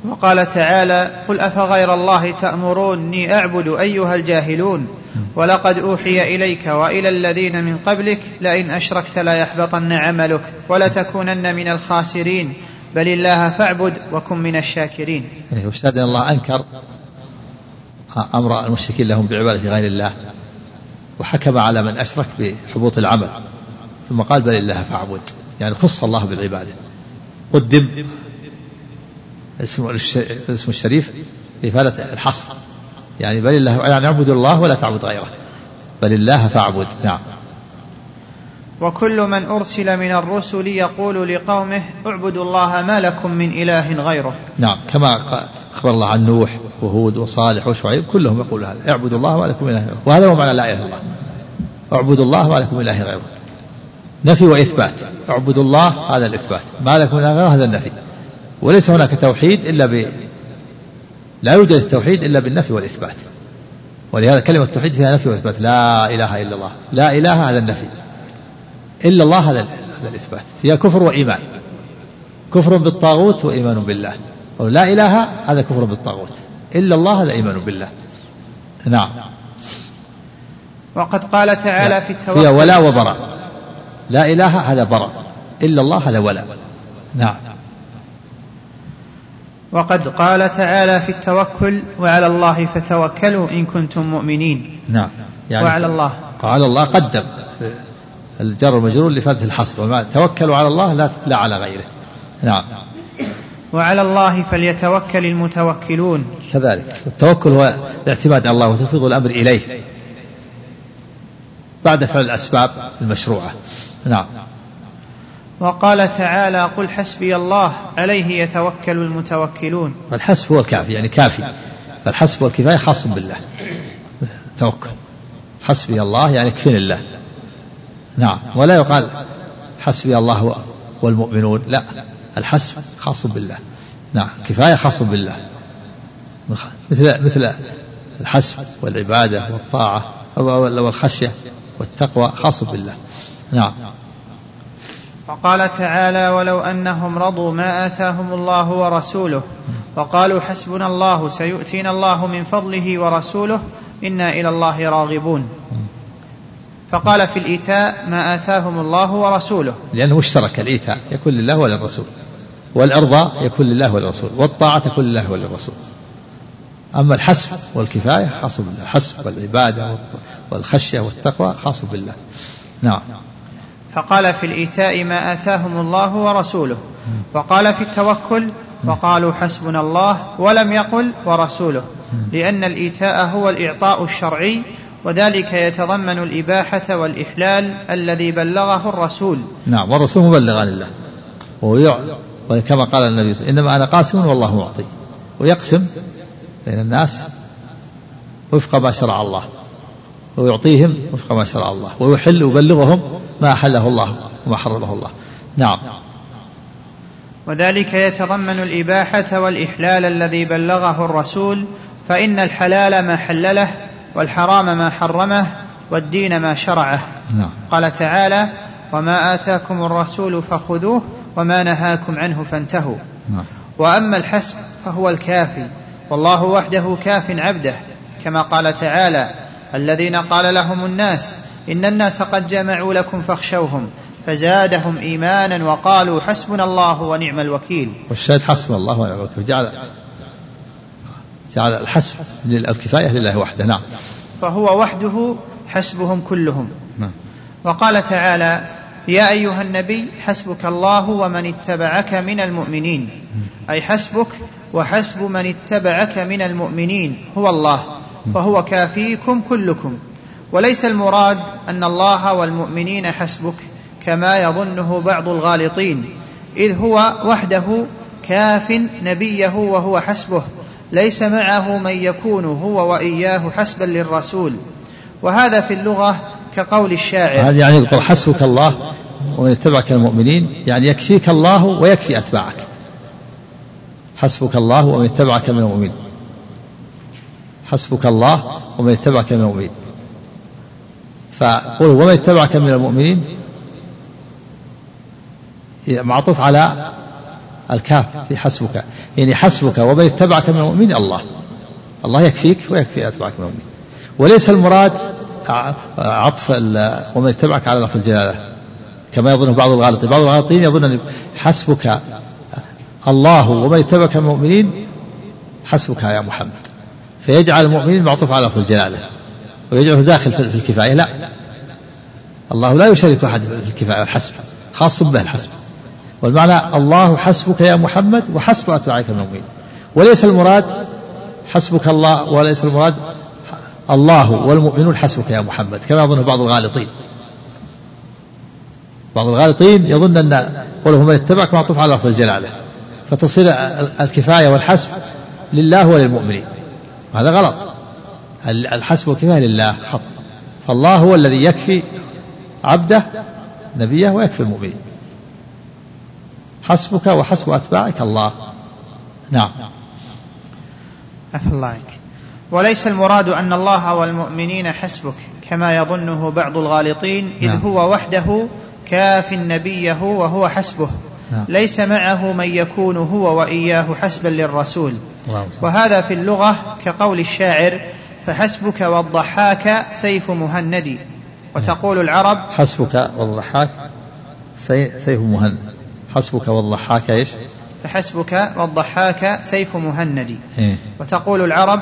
وقال تعالى قل أفغير الله تأمروني أعبد أيها الجاهلون؟ ولقد أوحي إليك وإلى الذين من قبلك لئن أشركت ليحبطن عملك ولتكونن من الخاسرين. بل الله فاعبد وكن من الشاكرين. يعني أن الله أنكر أمر المشركين لهم بعبادة غير الله وحكم على من أشرك بحبوط العمل ثم قال بل الله فاعبد. يعني خص الله بالعبادة. قدم اسم الاسم الشريف لإفادة الحصر. يعني بل الله يعني اعبد الله ولا تعبد غيره. بل الله فاعبد. نعم. وكل من أرسل من الرسل يقول لقومه اعبدوا الله ما لكم من إله غيره. نعم. كما أخبر الله عن نوح وهود وصالح وشعيب كلهم يقول هذا. اعبدوا الله ما لكم إله غيره. وهذا هو معنى لا إله إلا الله. اعبدوا الله ما لكم إله غيره. نفي وإثبات. اعبدوا الله هذا الإثبات. ما لكم إله غيره هذا النفي. وليس هناك توحيد إلا ب لا يوجد التوحيد إلا بالنفي والإثبات. ولهذا كلمة التوحيد فيها نفي وإثبات. لا إله إلا الله. لا إله هذا النفي. إلا الله هذا الإثبات. فيها كفر وإيمان. كفر بالطاغوت وإيمان بالله. أو لا إله هذا كفر بالطاغوت. إلا الله هذا إيمان بالله. نعم. وقد قال تعالى في التوكل فيها ولا وبراء لا إله هذا براء إلا الله هذا ولا. نعم. وقد قال تعالى في التوكل وعلى الله فتوكلوا إن كنتم مؤمنين. نعم. يعني وعلى الله. وعلى الله قدم. الجر المجرور لفادة الحصر. توكلوا على الله لا, لا على غيره. نعم. وعلى الله فليتوكل المتوكلون. كذلك. التوكل هو الاعتماد على الله وتفويض الأمر إليه. بعد فعل الأسباب المشروعة. نعم. وقال تعالى قل حسبي الله عليه يتوكل المتوكلون. الحسب هو الكافي يعني كافي. فالحسب والكفاية خاص بالله. توكل. حسبي الله يعني كفين الله نعم. ولا يقال حسبي الله والمؤمنون لا. الحسب خاص بالله. نعم كفاية خاص بالله. مثل مثل الحسب والعبادة والطاعة والخشية والتقوى خاص بالله. نعم. وقال تعالى ولو أنهم رضوا ما آتاهم الله ورسوله وقالوا حسبنا الله سيؤتينا الله من فضله ورسوله إنا إلى الله راغبون. فقال في الإيتاء ما آتاهم الله ورسوله. لأنه مشترك الإيتاء يكون لله وللرسول. والارضاء يكون لله وللرسول والطاعة تكون لله وللرسول أما الحسب والكفاية خاص بالله الحسب والعبادة والخشية والتقوى خاص بالله نعم. فقال في الإيتاء ما آتاهم الله ورسوله وقال في التوكل وقالوا حسبنا الله ولم يقل ورسوله لأن الإيتاء هو الإعطاء الشرعي وذلك يتضمن الإباحة والإحلال الذي بلغه الرسول. نعم والرسول مبلغ عن الله وكما قال النبي إنما أنا قاسم والله معطي. ويقسم بين الناس وفق ما شرع الله. ويعطيهم وفق ما شرع الله. ويحل ويبلغهم ما أحله الله وما حرمه الله. نعم. وذلك يتضمن الإباحة والإحلال الذي بلغه الرسول فإن الحلال ما حلله والحرام ما حرمه والدين ما شرعه. نعم. قال تعالى وما آتاكم الرسول فخذوه وما نهاكم عنه فانتهوا. نعم. وأما الحسب فهو الكافي والله وحده كاف عبده كما قال تعالى الذين قال لهم الناس إن الناس قد جمعوا لكم فاخشوهم فزادهم إيمانا وقالوا حسبنا الله ونعم الوكيل. والشاهد حسبنا الله ونعم الوكيل. جعل جعل الحسب الكفاية لله وحده. نعم. فهو وحده حسبهم كلهم. نعم. وقال تعالى يا أيها النبي حسبك الله ومن اتبعك من المؤمنين. أي حسبك وحسب من اتبعك من المؤمنين. هو الله فهو كافيكم كلكم. وليس المراد أن الله والمؤمنين حسبك كما يظنه بعض الغالطين. إذ هو وحده كاف نبيه وهو حسبه. ليس معه من يكون هو وإياه حسبا للرسول. وهذا في اللغة كقول الشاعر. هذا يعني يقول حسبك الله ومن اتبعك المؤمنين يعني يكفيك الله ويكفي أتباعك. حسبك الله ومن اتبعك من المؤمنين. حسبك الله ومن اتبعك من المؤمنين. فقل ومن اتبعك من المؤمنين معطوف على الكاف في حسبك. يعني حسبك ومن اتبعك من المؤمنين الله. الله يكفيك ويكفي أتباعك من المؤمنين. وليس المراد عطف ومن اتبعك على لفظ الجلالة. كما يظن بعض الغالطين. بعض الغالطين يظن أن حسبك الله ومن اتبعك من المؤمنين حسبك يا محمد. فيجعل المؤمنين معطوف على لفظ الجلالة. ويجعله داخل في الكفاية. لا. الله لا يشارك أحد في الكفاية والحسب. خاص به الحسب. والمعنى الله حسبك يا محمد وحسب أتباعك من المؤمنين. وليس المراد حسبك الله وليس المراد الله والمؤمنون حسبك يا محمد كما يظن بعض الغالطين. بعض الغالطين يظن أن قوله من اتبعك معطوف على لفظ الجلالة فتصير الكفاية والحسب لله وللمؤمنين. هذا غلط. الحسب والكفاية لله خط فالله هو الذي يكفي عبده نبيه ويكفي المؤمنين. حسبك وحسب أتباعك الله. نعم. عفى الله عنك وليس المراد أن الله والمؤمنين حسبك كما يظنه بعض الغالطين إذ نعم. هو وحده كاف نبيه وهو حسبه نعم. ليس معه من يكون هو وإياه حسبا للرسول وهذا في اللغة كقول الشاعر فحسبك والضحاك سيف مهند وتقول العرب حسبك والضحاك سيف مهند حسبك والضحاك إيش؟ فحسبك والضحاك سيف مهند إيه؟ وتقول العرب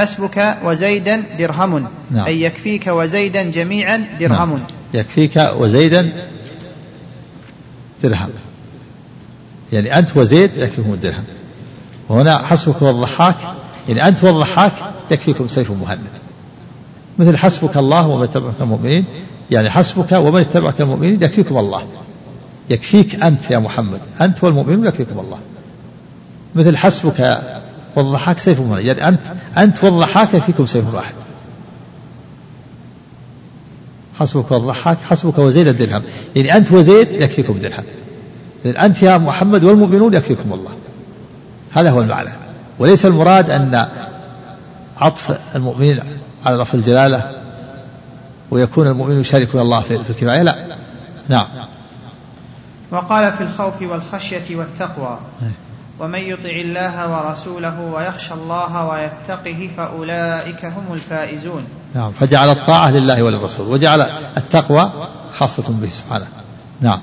حسبك وزيدا درهم. نعم. أي يكفيك وزيدا جميعا درهم. نعم. يكفيك وزيدا درهم. يعني أنت وزيد يكفيكم الدرهم. وهنا حسبك والضحاك يعني أنت والضحاك يكفيكم سيف مهند. مثل حسبك الله ومن اتبعك المؤمنين يعني حسبك ومن اتبعك المؤمنين يكفيكم الله. يكفيك أنت يا محمد. أنت والمؤمنون يكفيكم الله. مثل حسبك والضحاك سيف مهند يعني أنت أنت والضحاك يكفيكم سيف واحد حسبك والضحاك حسبك وزيد الدرهم. يعني أنت وزيد يكفيكم درهم. يعني أنت يا محمد والمؤمنون يكفيكم الله. هذا هو المعنى. وليس المراد أن عطف المؤمنين على لفظ الجلالة ويكون المؤمن يشاركون الله في الكفاية؟ لا. نعم. وقال في الخوف والخشية والتقوى. ومن يطع الله ورسوله ويخشى الله ويتقه فأولئك هم الفائزون. نعم فجعل الطاعة لله وللرسول وجعل التقوى خاصة به سبحانه. نعم.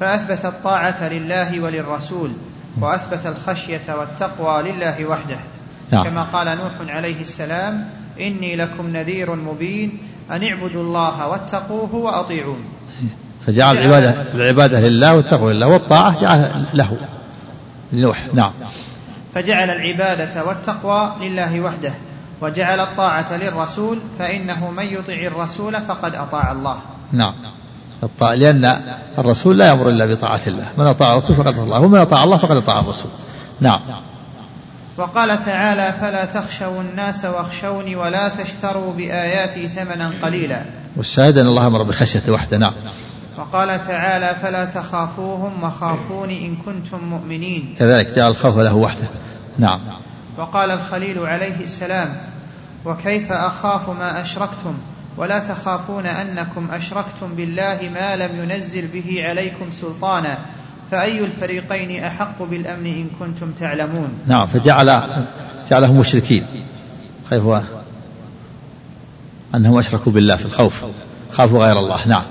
فأثبت الطاعة لله وللرسول وأثبت الخشية والتقوى لله وحده. نعم. كما قال نوح عليه السلام إني لكم نذير مبين أن اعبدوا الله واتقوه وأطيعون. فجعل العبادة العبادة لله والتقوى لله والطاعة جعل له. لنوح. نعم. فجعل العبادة والتقوى لله وحده وجعل الطاعة للرسول فإنه من يطع الرسول فقد أطاع الله. نعم. الطاعة لأن الرسول لا يأمر إلا بطاعة الله. من أطاع الرسول فقد أطاع الله ومن أطاع الله فقد أطاع الرسول. نعم. وقال تعالى فلا تخشوا الناس واخشوني ولا تشتروا بآياتي ثمنا قليلا. والشاهد أن الله أمر بخشية وحده. نعم. وقال تعالى فلا تخافوهم وخافوني إن كنتم مؤمنين. كذلك جعل الخوف له وحده. نعم. وقال الخليل عليه السلام وكيف أخاف ما أشركتم ولا تخافون أنكم أشركتم بالله ما لم ينزل به عليكم سلطانا فأي الفريقين أحق بالأمن إن كنتم تعلمون؟ نعم فجعل جعلهم مشركين. خيف أنهم أشركوا بالله في الخوف. خافوا غير الله. نعم.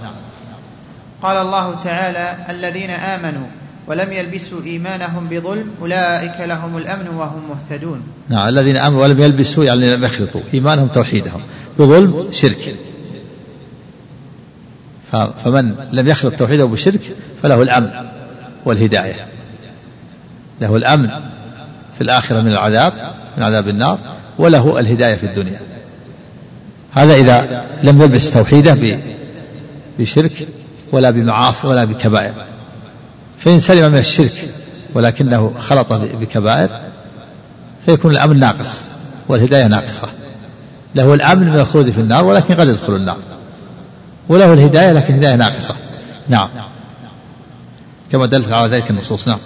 قال الله تعالى الذين آمنوا ولم يلبسوا إيمانهم بظلم أولئك لهم الأمن وهم مهتدون. نعم الذين آمنوا ولم يلبسوا يعني لم يخلطوا إيمانهم توحيدهم بظلم شرك. فمن لم يخلط توحيده بالشرك فله الأمن والهداية. له الأمن في الآخرة من العذاب من عذاب النار وله الهداية في الدنيا. هذا إذا لم يلبس توحيده بشرك ولا بمعاصي ولا بكبائر. فإن سلم من الشرك ولكنه خلط بكبائر فيكون الأمن ناقص والهداية ناقصة. له الأمن من الخلود في النار ولكن قد يدخل النار. وله الهداية لكن هداية ناقصة. نعم. كما دلت على ذلك النصوص. نعم.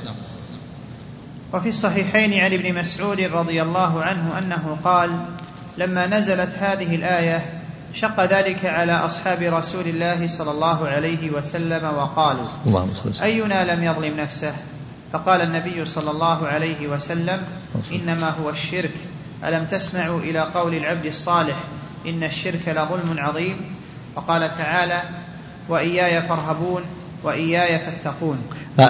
وفي الصحيحين عن ابن مسعود رضي الله عنه أنه قال لما نزلت هذه الآية شق ذلك على أصحاب رسول الله صلى الله عليه وسلم وقالوا اللهم أينا لم يظلم نفسه؟ فقال النبي صلى الله عليه وسلم إنما هو الشرك. ألم تسمعوا إلى قول العبد الصالح إن الشرك لظلم عظيم؟ وقال تعالى وإياي فارهبون وإياي فاتقون.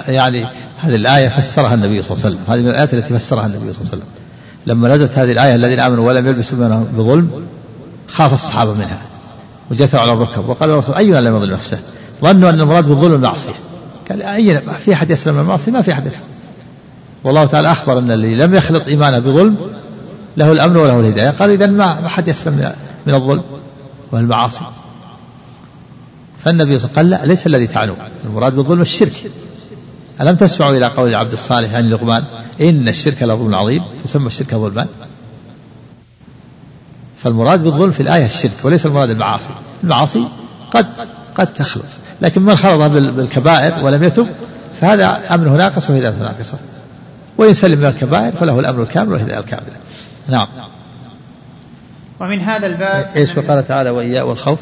يعني هذه الآية فسرها النبي صلى الله عليه وسلم. هذه من الآيات التي فسرها النبي صلى الله عليه وسلم. لما نزلت هذه الآية الذين آمنوا ولم يلبسوا بظلم خاف الصحابة منها وجثوا على الركب وقال الرسول أينا لم يظلم نفسه؟ ظنوا أن المراد بالظلم المعصية. قال أينا؟ في أحد يسلم من المعصية؟ ما في أحد يسلم. والله تعالى أخبر أن الذي لم يخلط إيمانه بظلم له الأمن وله الهداية. قال إذا ما حد يسلم من الظلم والمعاصي. فالنبي صلى الله عليه وسلم قال لا ليس الذي تعنون المراد بالظلم الشرك. ألم تسمعوا إلى قول العبد الصالح عن لقمان؟ إن الشرك لظلم عظيم فسمى الشرك ظلمان. فالمراد بالظلم في الآية الشرك وليس المراد المعاصي المعاصي قد قد تخلط. لكن من خلط بالكبائر ولم يتب فهذا أمنه ناقص وهدايته ناقصة. وإن سلم من الكبائر فله الأمر الكامل والهداية الكاملة. نعم. ومن هذا الباب إيش؟ وقال تعالى وإياه والخوف.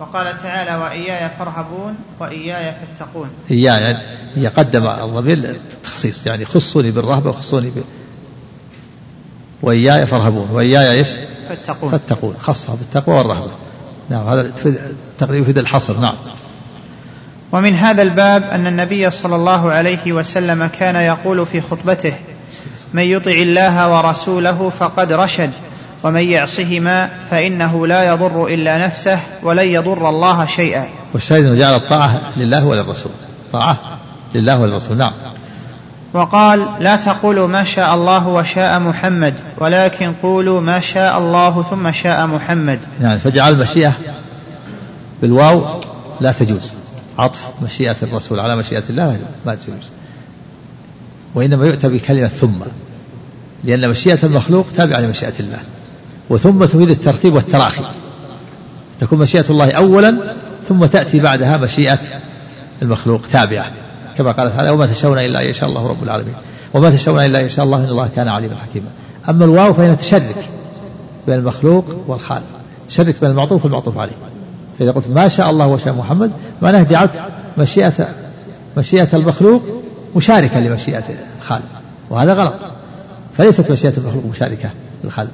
وقال تعالى وإياي فارهبون وإياي فاتقون. إياي يعني قدم الضمير التخصيص يعني خصوني بالرهبة وخصوني ب... وإياي فارهبون وإياي إيش؟ فاتقون. فاتقون خصها بالتقوى والرهبة. نعم هذا يفيد الحصر نعم. ومن هذا الباب أن النبي صلى الله عليه وسلم كان يقول في خطبته من يطع الله ورسوله فقد رشد ومن يعصهما فإنه لا يضر إلا نفسه ولن يضر الله شيئا. والشاهد أنه جعل الطاعة لله وللرسول. طاعة لله وللرسول نعم. وقال لا تقولوا ما شاء الله وشاء محمد ولكن قولوا ما شاء الله ثم شاء محمد. يعني فجعل المشيئة بالواو لا تجوز. عطف مشيئة الرسول على مشيئة الله ما تجوز. وإنما يؤتى بكلمة ثم لأن مشيئة المخلوق تابعة لمشيئة الله. وثم تفيد الترتيب والتراخي. تكون مشيئة الله أولا ثم تأتي بعدها مشيئة المخلوق تابعة. كما قال تعالى وما تشاءون إلا أن يشاء الله رب العالمين. وما تشاءون إلا أن يشاء الله إن الله كان عليما حكيما. أما الواو فإنها تشرك بين المخلوق والخالق. تشرك بين المعطوف والمعطوف عليه. فإذا قلت ما شاء الله وشاء محمد معناه جعلت مشيئة مشيئة المخلوق مشاركة لمشيئة الخالق. وهذا غلط. فليست مشيئة المخلوق مشاركة للخالق.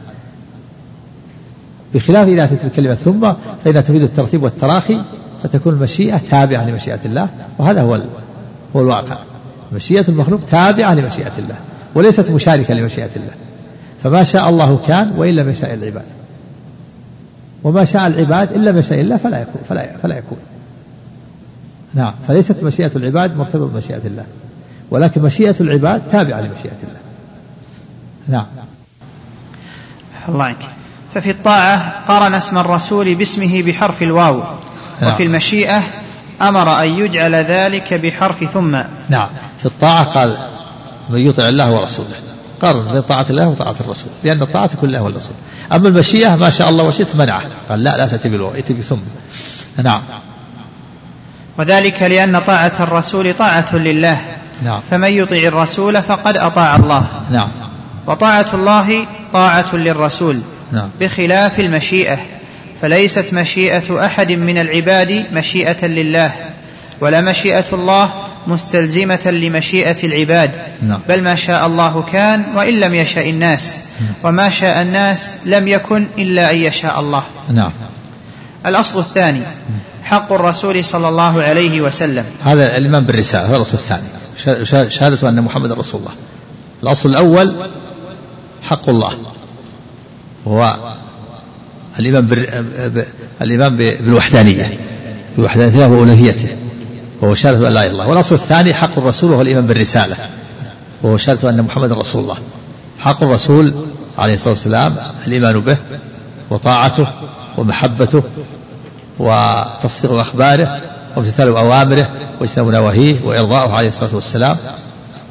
بخلاف إذا أتت بكلمة ثم فإنها تفيد الترتيب والتراخي فتكون المشيئة تابعة لمشيئة الله وهذا هو هو الواقع. مشيئة المخلوق تابعة لمشيئة الله وليست مشاركة لمشيئة الله. فما شاء الله كان وإن لم يشاء العباد. وما شاء العباد إن لم يشاء الله فلا يكون فلا, فلا يكون. نعم فليست مشيئة العباد مرتبطة بمشيئة الله ولكن مشيئة العباد تابعة لمشيئة الله. نعم. الله عنك ففي الطاعة قرن اسم الرسول باسمه بحرف الواو نعم. وفي المشيئة أمر أن يجعل ذلك بحرف ثم. نعم. في الطاعة قال من يطع الله ورسوله. قارن بين طاعة الله وطاعة الرسول. لأن الطاعة تكون الله والرسول أما المشيئة ما شاء الله وشئت منعه. قال لا لا تأتي بالواو ائتي بثم. نعم. وذلك لأن طاعة الرسول طاعة لله. نعم. فمن يطع الرسول فقد أطاع الله. نعم. وطاعة الله طاعة للرسول. نعم. بخلاف المشيئة. فليست مشيئة أحد من العباد مشيئة لله ولا مشيئة الله مستلزمة لمشيئة العباد نعم. بل ما شاء الله كان وإن لم يشاء الناس نعم. وما شاء الناس لم يكن إلا أن يشاء الله. نعم. الأصل الثاني حق الرسول صلى الله عليه وسلم. هذا الإيمان بالرسالة هذا الأصل الثاني. شهادة أن محمد رسول الله. الأصل الأول حق الله. وهو الإيمان بال... الإيمان بالوحدانية بوحدانيته وألوهيته وهو شهادة أن لا إله إلا الله. والأصل الثاني حق الرسول وهو الإيمان بالرسالة وهو شهادة أن محمد رسول الله. حق الرسول عليه الصلاة والسلام الإيمان به وطاعته ومحبته وتصديق أخباره وامتثال أوامره واجتناب نواهيه وإرضاؤه عليه الصلاة والسلام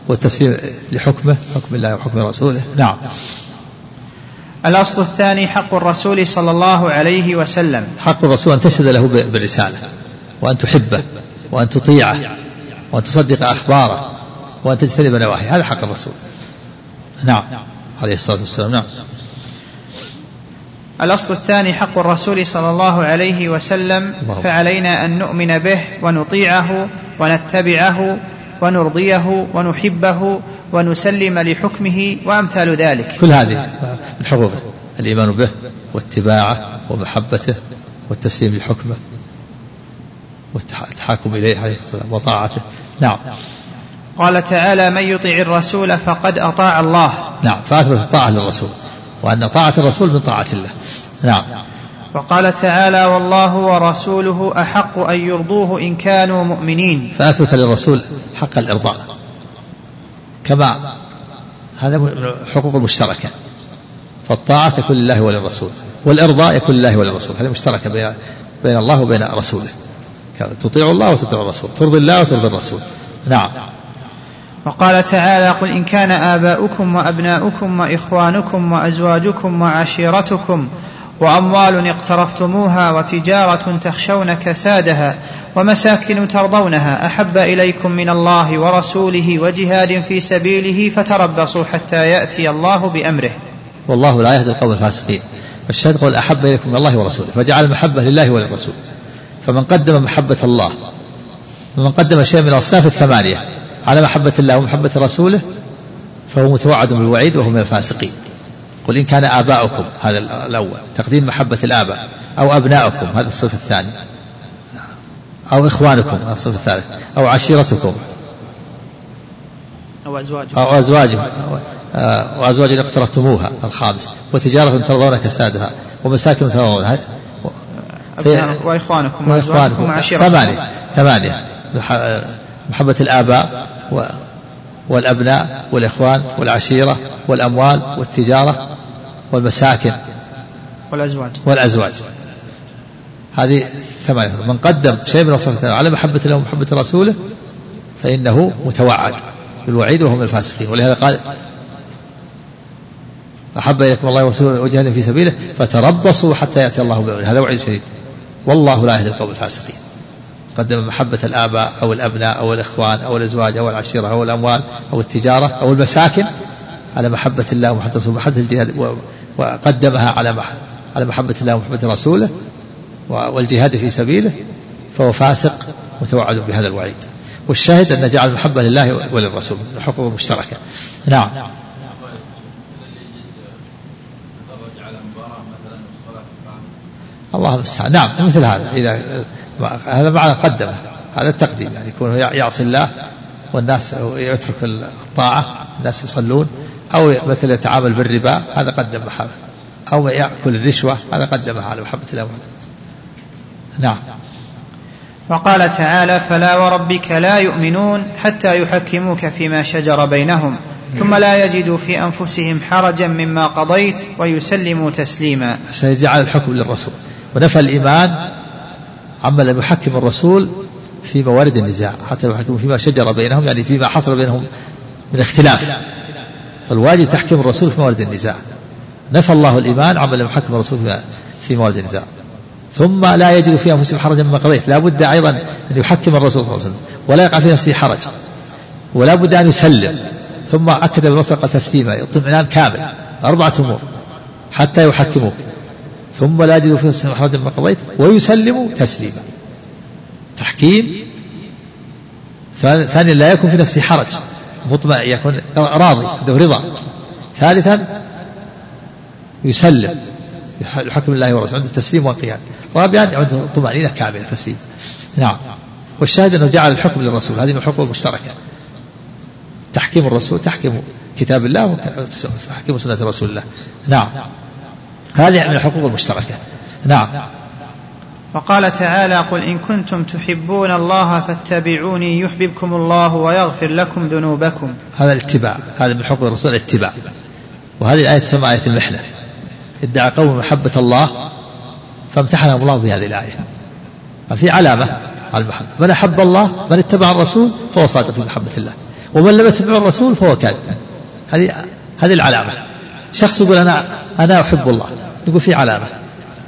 والتسليم لحكمه حكم الله وحكم رسوله. نعم. الأصل الثاني حق الرسول صلى الله عليه وسلم. حق الرسول أن تشهد له بالرسالة وأن تحبه وأن تطيعه وأن تصدق أخباره وأن تجتنب نواهيه. هذا حق الرسول. نعم. عليه الصلاة والسلام. نعم. الأصل الثاني حق الرسول صلى الله عليه وسلم فعلينا أن نؤمن به ونطيعه ونتبعه ونرضيه ونحبه ونسلم لحكمه وأمثال ذلك. كل هذه من حقوقه الإيمان به واتباعه ومحبته والتسليم لحكمه والتحاكم إليه عليه الصلاة والسلام وطاعته. نعم. قال تعالى من يطع الرسول فقد أطاع الله. نعم. فأثبت الطاعة للرسول. وأن طاعة الرسول من طاعة الله. نعم. وقال تعالى والله ورسوله أحق أن يرضوه إن كانوا مؤمنين. فأثبت للرسول حق الإرضاء. كما هذا من الحقوق المشتركة فالطاعة تكون لله وللرسول. والإرضاء يكون لله وللرسول. هذه مشتركة بين بين الله وبين رسوله. تطيع الله وتطيع الرسول. ترضي الله وترضي الرسول. نعم. وقال تعالى قل إن كان آباؤكم وأبناؤكم وإخوانكم وأزواجكم وعشيرتكم وأموال اقترفتموها وتجارة تخشون كسادها ومساكن ترضونها أحب إليكم من الله ورسوله وجهاد في سبيله فتربصوا حتى يأتي الله بأمره. والله لا يهدي القوم الفاسقين. الشهد قول أحب إليكم من الله ورسوله فجعل المحبة لله وللرسول. فمن قدم محبة الله ومن قدم شيء من الأصناف الثمانية على محبة الله ومحبة رسوله فهو متوعد بالوعيد وهو من الفاسقين. قل إن كان آباؤكم هذا الأول تقديم محبة الآباء أو أبناؤكم هذا الصف الثاني. أو إخوانكم هذا الصف الثالث. أو عشيرتكم. أو أزواجكم. أو أزواجكم. وأزواج اقترفتموها الخامس. وتجارة ترضون كسادها ومساكن ترضونها وإخوانكم وإخوانكم. وعشيرتكم. ثمانية. ثمانية. محبة الآباء والأبناء والإخوان والعشيرة والأموال والتجارة والمساكن. والأزواج. والأزواج. هذه ثمانية. من قدم شيء من الصفة على محبة الله ومحبة رسوله فإنه متوعد بالوعيد وهم الفاسقين. ولهذا قال أحب إليكم الله ورسوله وجهاد في سبيله فتربصوا حتى يأتي الله بأمره هذا وعيد شديد. والله لا يهدي القوم الفاسقين. قدم محبة الآباء أو الأبناء أو الإخوان أو الأزواج أو العشيرة أو الأموال أو التجارة أو المساكن على محبة الله ومحبة رسوله ومحبة الجهاد وقدمها على على محبة الله ومحبة رسوله والجهاد في سبيله فهو فاسق متوعد بهذا الوعيد. والشاهد أن جعل المحبة لله وللرسول الحقوق المشتركة. نعم. الله المستعان. نعم مثل هذا إذا هذا معنى قدمه هذا التقديم يعني يكون يعصي الله والناس يترك الطاعة الناس يصلون. أو مثل يتعامل بالربا هذا قدم محبة أو يأكل الرشوة هذا قدمها على محبة الله نعم. وقال تعالى فلا وربك لا يؤمنون حتى يحكموك فيما شجر بينهم ثم لا يجدوا في أنفسهم حرجا مما قضيت ويسلموا تسليما. سيجعل الحكم للرسول. ونفى الإيمان عما لم يحكم الرسول في موارد النزاع حتى يحكموا فيما شجر بينهم يعني فيما حصل بينهم من اختلاف. فالواجب تحكيم الرسول في موارد النزاع. نفى الله الإيمان عما لم يحكم الرسول في موارد النزاع. ثم لا يجد في أنفسهم حرجا مما قضيت لا بد أيضا أن يحكم الرسول صلى الله عليه وسلم ولا يقع في نفسه حرج ولا بد أن يسلم. ثم أكد بالرسول قال تسليما اطمئنان كامل أربعة أمور حتى يحكموك. ثم لا يجد في نفسهم حرجا مما قضيت ويسلموا تسليما. تحكيم. ثانيا لا يكون في نفسه حرج. مطمئن يكون راضي عنده رضا. ثالثا يسلم. لحكم الله ورسوله. عنده تسليم وانقياد رابعا عنده طمأنينة كاملة تسليم. نعم. والشاهد أنه جعل الحكم للرسول. هذه من الحقوق المشتركة. تحكيم الرسول تحكيم كتاب الله وتحكيم سنة رسول الله. نعم. هذه من الحقوق المشتركة. نعم. وقال تعالى قل إن كنتم تحبون الله فاتبعوني يحببكم الله ويغفر لكم ذنوبكم. هذا الاتباع هذا من حقوق الرسول الاتباع. وهذه الآية تسمى آية المحنة. ادعى قوم محبة الله فامتحنهم الله بهذه الآية. في علامة على المحبة. من أحب الله من اتبع الرسول فهو صادق في محبة الله. ومن لم يتبع الرسول فهو كاذب. هذه هذه العلامة. شخص يقول أنا أنا أحب الله. يقول في علامة.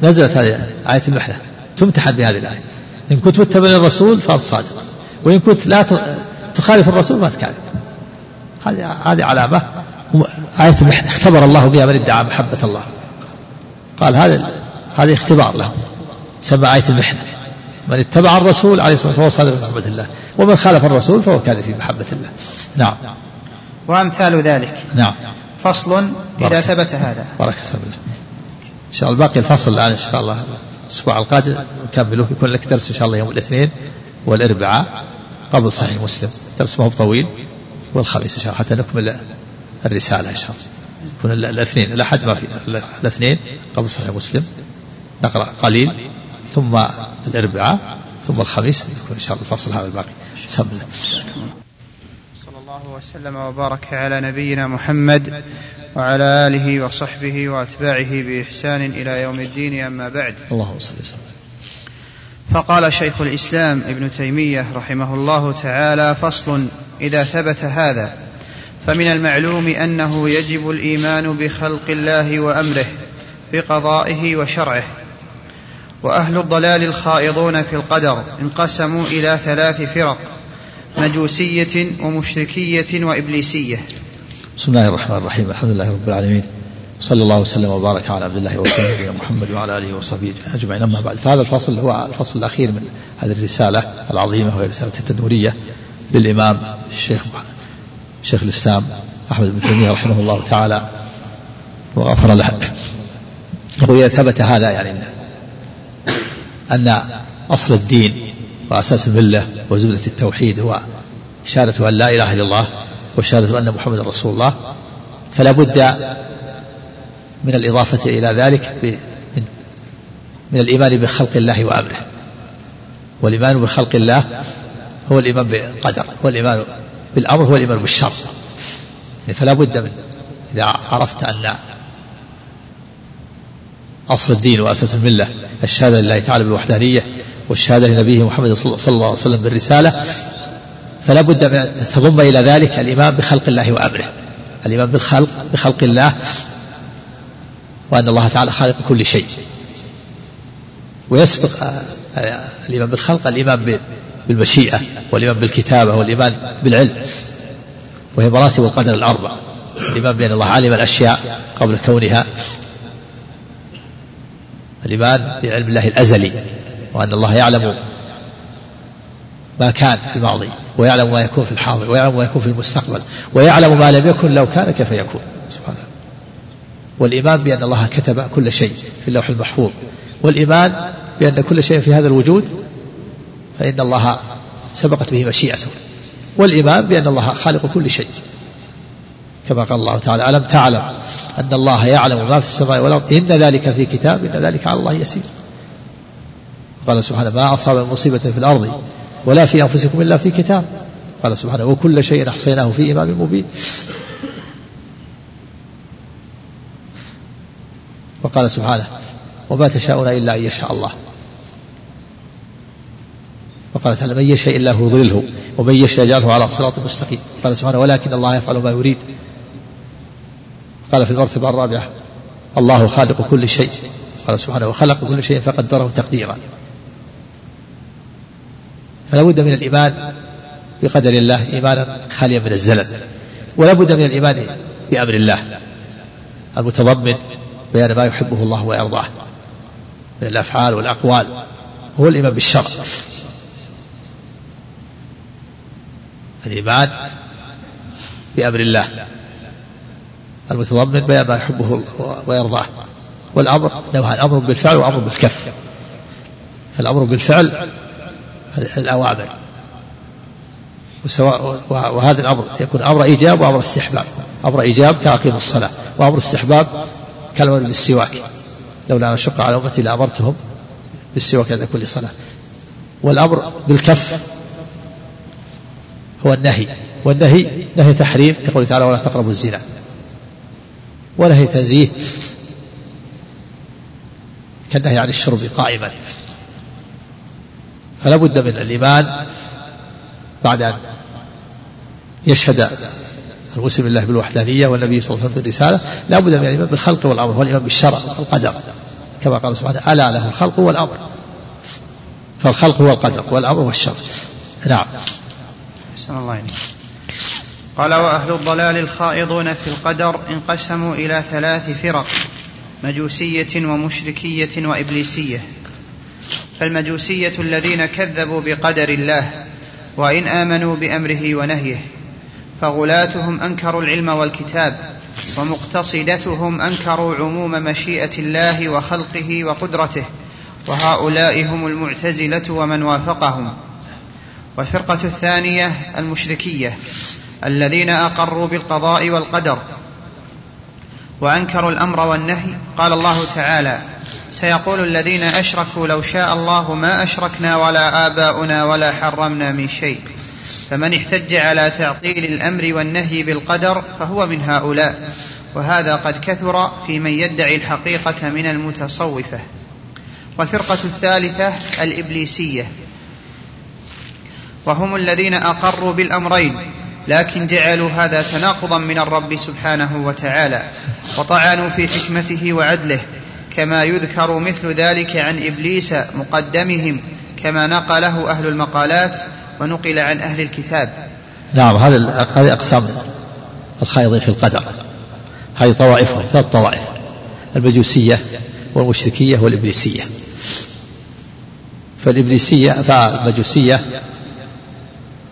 نزلت هذه آية المحنة. تمتحن بهذه الآية. إن كنت متبع للرسول فأنت صادق وإن كنت لا تخالف الرسول ما تكاذب هذه هذه علامة. آية المحنة اختبر الله بها من ادعى محبة الله. قال هذا هذا اختبار له سمى آية المحنة. من اتبع الرسول عليه الصلاة والسلام فهو صادق في محبة الله. ومن خالف الرسول فهو كاذب في محبة الله. نعم. وأمثال ذلك. نعم. فصل إذا ثبت هذا. بارك الله إن شاء الله باقي الفصل الآن إن شاء الله. الأسبوع القادم نكمله يكون لك درس إن شاء الله يوم الاثنين والأربعاء قبل صحيح مسلم. درس ما هو طويل والخميس إن شاء الله. حتى نكمل الرسالة إن شاء الله. يكون الاثنين. الأحد ما في. الاثنين قبل صحيح مسلم. نقرأ قليل. ثم الأربعاء. ثم الخميس. يكون إن شاء الله الفصل هذا الباقي. صلى الله وسلم وبارك على نبينا محمد وعلى آله وصحبه وأتباعه بإحسان إلى يوم الدين أما بعد. اللهم صل وسلم. فقال شيخ الإسلام ابن تيمية رحمه الله تعالى فصل إذا ثبت هذا فمن المعلوم أنه يجب الإيمان بخلق الله وأمره بقضائه وشرعه. وأهل الضلال الخائضون في القدر انقسموا إلى ثلاث فرق مجوسية ومشركية وإبليسية. بسم الله الرحمن الرحيم. الحمد لله رب العالمين. صلى الله وسلم وبارك على عبد الله ورسوله محمد وعلى آله وصحبه أجمعين. أما بعد فهذا الفصل هو الفصل الأخير من هذه الرسالة العظيمة وهي رسالة التدمرية للإمام الشيخ شيخ الإسلام أحمد بن تيمية رحمه الله تعالى. وغفر له. وإذا ثبت هذا يعني أن أصل الدين وأساس الملة وزبده التوحيد هو شهاده أن لا إله إلا الله وشهاده أن محمدا رسول الله فلا بد من الإضافة إلى ذلك من, من الإيمان بخلق الله وأمره. والإيمان بخلق الله هو الإيمان بالقدر هو الإيمان بالأمر هو الإيمان بالشر. يعني فلا بد من إذا عرفت أن أصل الدين وأساس الملة الشهادة لله تعالى بالوحدانية والشهادة لنبيه محمد صلى الله عليه وسلم بالرسالة فلا بد من تضم إلى ذلك الإيمان بخلق الله وأمره. الإيمان بالخلق بخلق الله وأن الله تعالى خالق كل شيء. ويسبق الإيمان بالخلق الإيمان بالمشيئة والإيمان بالكتابة والإيمان بالعلم. وهي مراتب القدر الأربع. الإيمان بأن الله علم الأشياء قبل كونها. الإيمان بعلم الله الأزلي وأن الله يعلم ما كان في الماضي ويعلم ما يكون في الحاضر ويعلم ما يكون في المستقبل ويعلم ما لم يكن لو كان كيف يكون. سبحانه والإيمان بأن الله كتب كل شيء في اللوح المحفوظ. والإيمان بأن كل شيء في هذا الوجود فإن الله سبقت به مشيئته. والإيمان بأن الله خالق كل شيء. كما قال الله تعالى ألم تعلم أن الله يعلم ما في السماء والأرض؟ إن ذلك في كتاب إن ذلك على الله يسير. قال سبحانه ما أصاب مصيبة في الأرض ولا في أنفسكم إلا في كتاب. قال سبحانه وكل شيء أحصيناه في إمام مبين. وقال سبحانه وما تشاءون إلا أن يشاء الله. وقال تعالى من يشاء هو يضلله ومن يشاء يجعله على صراط مستقيم. قال سبحانه ولكن الله يفعل ما يريد. قال في المرتبة الرابعة الله خالق كل شيء. قال سبحانه وخلق كل شيء فقدره تقديرا. فلا بد من الإيمان بقدر الله إيمانا خاليا من الزلل. ولا بد من الإيمان بأمر الله. المتضمن بيان ما يحبه الله ويرضاه. من الأفعال والأقوال. هو الإيمان بالشرع. الإيمان بأمر الله. المتضمن بيان ما يحبه ويرضاه. والأمر نوعان أمر بالفعل وأمر بالكف. فالأمر بالفعل الأوامر. وسواء وهذا الأمر يكون أمر إيجاب وأمر استحباب. أمر إيجاب كأقيم الصلاة وأمر استحباب كالأمر بالسواك. لولا أن أشق على أمتي لأمرتهم بالسواك عند كل صلاة. والأمر بالكف هو النهي. والنهي نهي تحريم كقوله تعالى ولا تقربوا الزنا. ونهي تنزيه كالنهي عن الشرب قائما. فلا بد من الإيمان بعد أن يشهد المسلم الله بالوحدانية والنبي صلى الله عليه وسلم بالرسالة. لا بد من الإيمان بالخلق والأمر والإيمان بالشرع والقدر. كما قال سبحانه ألا له الخلق والأمر. فالخلق هو القدر والأمر هو الشرع. نعم. أحسن الله إليك. قال وأهل الضلال الخائضون في القدر انقسموا إلى ثلاث فرق مجوسية ومشركية وإبليسية. فالمجوسية الذين كذبوا بقدر الله وإن آمنوا بأمره ونهيه فغلاتهم أنكروا العلم والكتاب ومقتصدتهم أنكروا عموم مشيئة الله وخلقه وقدرته وهؤلاء هم المعتزلة ومن وافقهم. والفرقة الثانية المشركية الذين أقروا بالقضاء والقدر وأنكروا الأمر والنهي قال الله تعالى سيقول الذين أشركوا لو شاء الله ما أشركنا ولا آباؤنا ولا حرمنا من شيء. فمن احتج على تعطيل الأمر والنهي بالقدر فهو من هؤلاء. وهذا قد كثر في من يدعي الحقيقة من المتصوفة. والفرقة الثالثة الإبليسية. وهم الذين أقروا بالأمرين لكن جعلوا هذا تناقضا من الرب سبحانه وتعالى وطعنوا في حكمته وعدله كما يذكر مثل ذلك عن إبليس مقدمهم كما نقله أهل المقالات ونقل عن أهل الكتاب. نعم هذه هذه أقسام الخائضين في القدر. هذه طوائفهم ثلاث طوائف المجوسية والمشركية والإبليسية. فالإبليسية فالمجوسية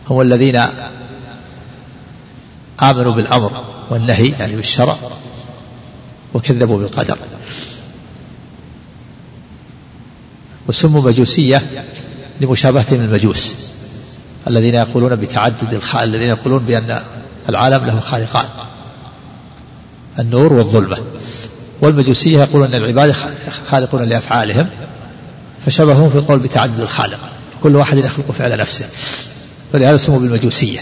هم الذين آمنوا بالأمر والنهي يعني بالشرع وكذبوا بالقدر وسموا مجوسية لمشابهتهم المجوس الذين يقولون بتعدد الخالق الذين يقولون بأن العالم له خالقان. النور والظلمة. والمجوسية يقولون أن العباد خالقون لأفعالهم فشبههم في القول بتعدد الخالق. كل واحد يخلق فعل نفسه. فلهذا سموا بالمجوسية.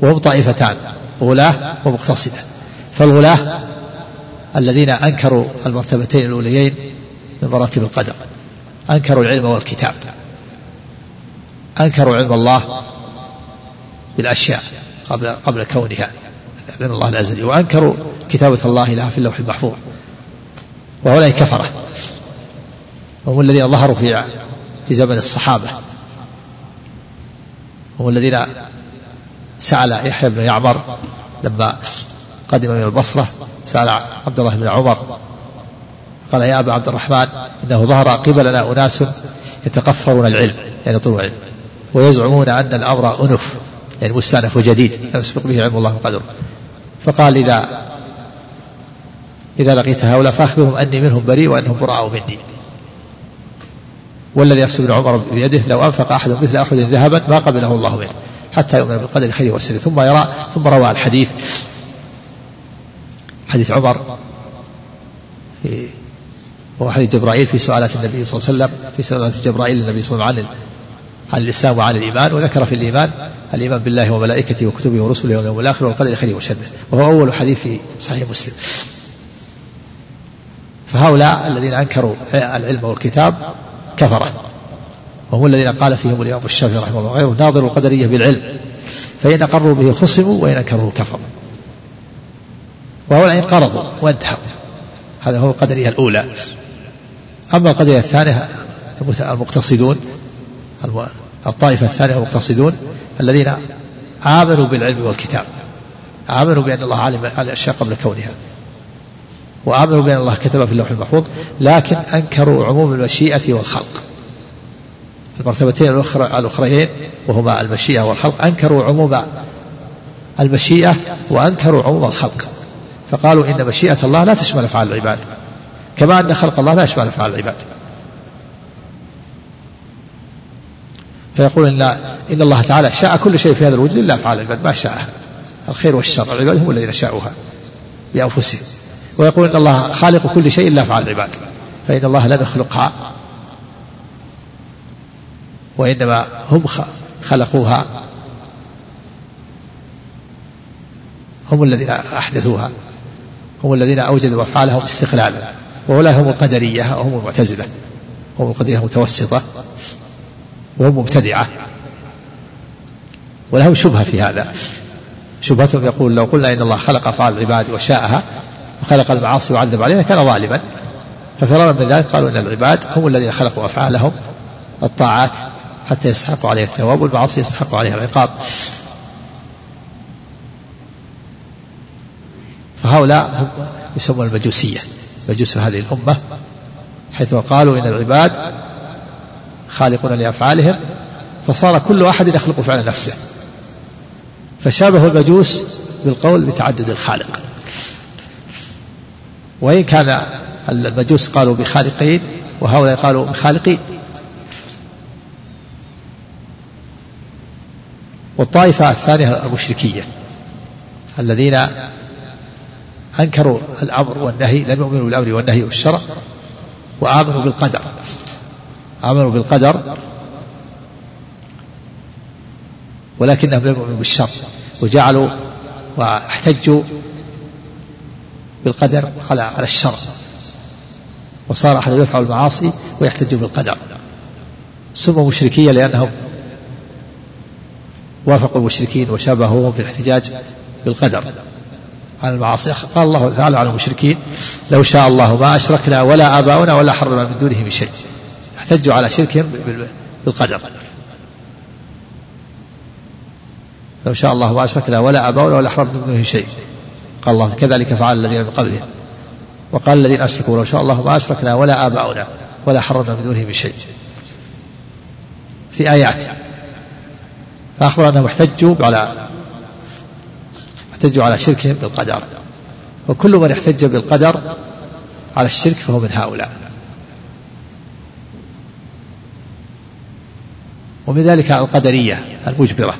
وهم طائفتان غلاة ومقتصدة. فالغلاة الذين أنكروا المرتبتين الأوليين من مراتب القدر. أنكروا العلم والكتاب. أنكروا علم الله بالأشياء قبل قبل كونها. علم الله الأزلي وأنكروا كتابة الله لها في اللوح المحفوظ. وهؤلاء كفرة وهم الذين ظهروا في في زمن الصحابة. هم الذين سأل يحيى بن يعمر لما قدم من البصرة سأل عبد الله بن عمر قال يا أبا عبد الرحمن إنه ظهر قبلنا أناس يتقفرون العلم يعني طول العلم ويزعمون أن الأمر أنف يعني مستأنف وجديد لم يسبق به علم الله وقدره فقال إذا إذا لقيت هؤلاء فأخبرهم أني منهم بريء وأنهم براء مني. والذي نفس ابن عمر بيده لو أنفق أحد مثل أحد ذهبا ما قبله الله منه حتى يؤمن بالقدر خيره وشره ثم يرى ثم روى الحديث حديث عمر في وهو حديث جبرائيل في سؤالات النبي صلى الله عليه وسلم في سؤالات جبرائيل للنبي صلى الله عليه وسلم عن الإسلام وعن الإيمان وذكر في الإيمان الإيمان بالله وملائكته وكتبه ورسله واليوم الآخر والقدر خيره وشره وهو أول حديث في صحيح مسلم. فهؤلاء الذين أنكروا العلم والكتاب كفرة. وهم الذين قال فيهم الإمام الشافعي رحمه الله غيره ناظر القدرية بالعلم. فإن أقروا به خصموا وإن أنكروه كفروا. وهؤلاء انقرضوا وانتهوا. هذا هو القدرية الأولى. أما القضية الثانية المقتصدون الطائفة الثانية المقتصدون الذين آمنوا بالعلم والكتاب. آمنوا بأن الله علم الأشياء قبل كونها. وآمنوا بأن الله كتب في اللوح المحفوظ لكن أنكروا عموم المشيئة والخلق. المرتبتين الأخرى الأخريين وهما المشيئة والخلق أنكروا عموم المشيئة وأنكروا عموم الخلق. فقالوا إن مشيئة الله لا تشمل أفعال العباد. كما أن خلق الله لا يشمل أفعال العباد. فيقول إن إن الله تعالى شاء كل شيء في هذا الوجود إلا أفعال العباد ما شاء. الخير والشر العباد هم الذين شاءوها بأنفسهم ويقول إن الله خالق كل شيء إلا أفعال العباد فإن الله لم يخلقها. وإنما هم خلقوها. هم الذين أحدثوها. هم الذين أوجدوا أفعالهم استقلالا. وأولئك هم القدرية وهم المعتزلة هم القدرية المتوسطة وهم مبتدعة. ولهم شبهة في هذا. شبهتهم يقول لو قلنا إن الله خلق أفعال العباد وشاءها وخلق المعاصي وعذب عليها كان ظالما. ففرارا من ذلك قالوا إن العباد هم الذين خلقوا أفعالهم الطاعات حتى يستحقوا عليها الثواب والمعاصي يستحقوا عليها العقاب. فهؤلاء هم يسمون المجوسية. مجوس هذه الأمة حيث قالوا إن العباد خالقون لأفعالهم فصار كل أحد يخلق فعل نفسه. فشابه المجوس بالقول بتعدد الخالق. وإن كان المجوس قالوا بخالقين وهؤلاء قالوا بخالقين. والطائفة الثانية المشركية الذين أنكروا الأمر والنهي لم يؤمنوا بالأمر والنهي والشرع وآمنوا بالقدر. آمنوا بالقدر ولكنهم لم يؤمنوا بالشر وجعلوا واحتجوا بالقدر على على الشر. وصار أحد يفعل المعاصي ويحتج بالقدر. سموا مشركية لأنهم وافقوا المشركين وشابهوهم في الاحتجاج بالقدر. عن المعاصي. قال الله تعالى على المشركين لو شاء الله ما أشركنا ولا آباؤنا ولا حرمنا من دونه من شيء. احتجوا على شركهم بالقدر. لو شاء الله ما أشركنا ولا آباؤنا ولا حرمنا من دونه شيء. قال الله كذلك فعل الذين من قبلهم وقال الذين أشركوا لو شاء الله ما أشركنا ولا آباؤنا ولا حرمنا من دونه من شيء. في آيات. فأخبر أنهم احتجوا على احتجوا على شركهم بالقدر. وكل من احتج بالقدر على الشرك فهو من هؤلاء. ومن ذلك القدرية المجبرة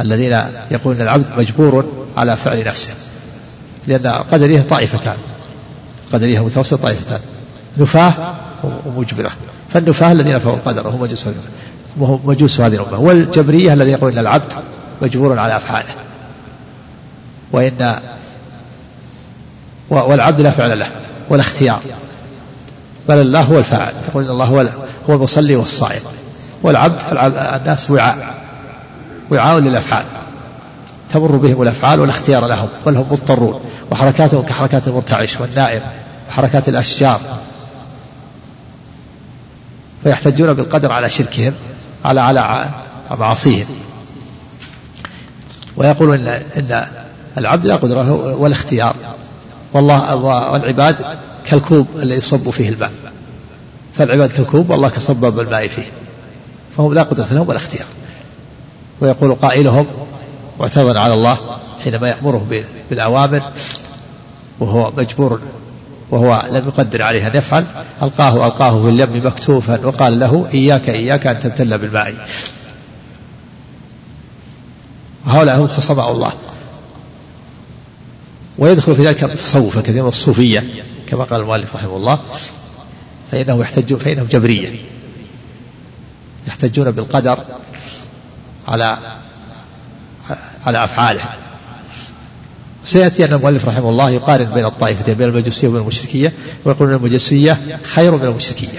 الذين يقولون العبد مجبور على فعل نفسه. لأن القدرية طائفتان القدرية المتوسطة طائفتان. نفاة ومجبرة. فالنفاة الذين فهو القدر وهم مجوس مجوس هذه الأمة. والجبرية الذين يقولون العبد مجبور على أفعاله. وإن والعبد لا فعل له ولا اختيار. بل الله هو الفاعل. يقول الله هو هو المصلي والصائم. والعبد الناس وعاء. وعاء للأفعال. تمر بهم الأفعال ولا اختيار لهم بل هم مضطرون. وحركاتهم كحركات المرتعش والنائم وحركات الأشجار. فيحتجون بالقدر على شركهم على على معاصيهم. ويقول إن, إن العبد لا قدرة له ولا اختيار والله والعباد كالكوب اللي يصب فيه الماء. فالعباد كالكوب والله كصبب الماء فيه. فهم لا قدرة لهم ولا اختيار. ويقول قائلهم معتمدا على الله حينما يأمره بالأوامر وهو مجبور وهو لم يقدر عليه أن يفعل ألقاه ألقاه في اليم مكتوفا وقال له إياك إياك أن تبتل بالماء. وهؤلاء هم خصماء الله. ويدخل في ذلك التصوف الكثير من الصوفية كما قال المؤلف رحمه الله فإنهم يحتجون فإنهم جبرية. يحتجون بالقدر على على أفعاله. سيأتي أن المؤلف رحمه الله يقارن بين الطائفتين بين المجوسية وبين المشركية ويقول أن المجوسية خير من المشركية.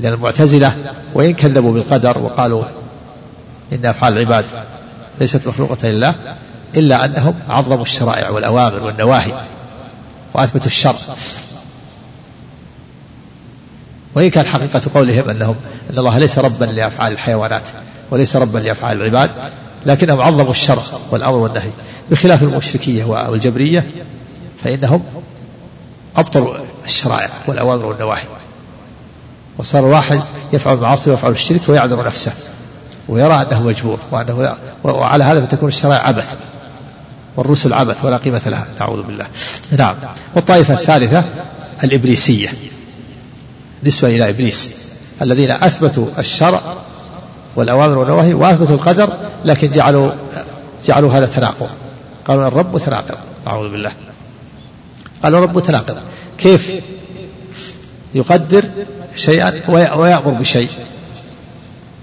لأن المعتزلة وإن كذبوا بالقدر وقالوا إن أفعال العباد ليست مخلوقة لله إلا أنهم عظموا الشرائع والأوامر والنواهي وأثبتوا الشر وإن كان حقيقة قولهم أنهم أن الله ليس ربا لأفعال الحيوانات وليس ربا لأفعال العباد لكنهم عظموا الشرع والأمر والنهي. بخلاف المشركية والجبرية فإنهم أبطلوا الشرائع والأوامر والنواهي. وصار الواحد يفعل المعاصي ويفعل الشرك ويعذر نفسه ويرى أنه مجبور وأنه وعلى هذا فتكون الشرائع عبث. والرسل عبث ولا قيمة لها. نعوذ بالله. نعم. والطائفة الثالثة الإبليسية. نسبة إلى إبليس. الذين أثبتوا الشرع والأوامر والنواهي وأثبتوا القدر لكن جعلوا جعلوا هذا تناقض. قالوا الرب متناقض أعوذ بالله. قالوا الرب متناقض كيف يقدر شيئا ويأمر بشيء؟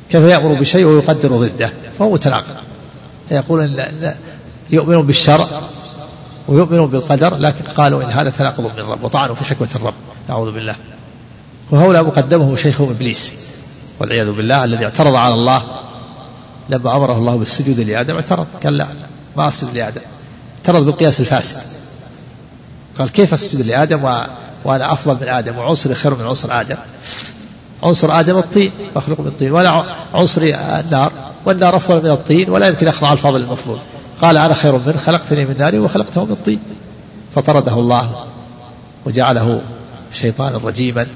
كيف يأمر بشيء ويقدر ضده؟ فهو متناقض يقول إن يؤمنون بالشرع ويؤمنون بالقدر لكن قالوا إن هذا تناقض من الرب وطعنوا في حكمة الرب. نعوذ بالله. وهؤلاء مقدمهم شيخهم إبليس والعياذ بالله الذي اعترض على الله لما أمره الله بالسجود لآدم اعترض. قال لا ما أسجد لآدم. اعترض بالقياس الفاسد. قال كيف أسجد لآدم؟ و... وأنا أفضل من آدم وعنصري خير من عنصر آدم. عنصر آدم الطين مخلوق من الطين وأنا عنصري النار والنار أفضل من الطين ولا يمكن أخضع الفضل المفضول قال أنا خير منه خلقتني من نار وخلقته من طين فطرده الله وجعله شيطانا رجيما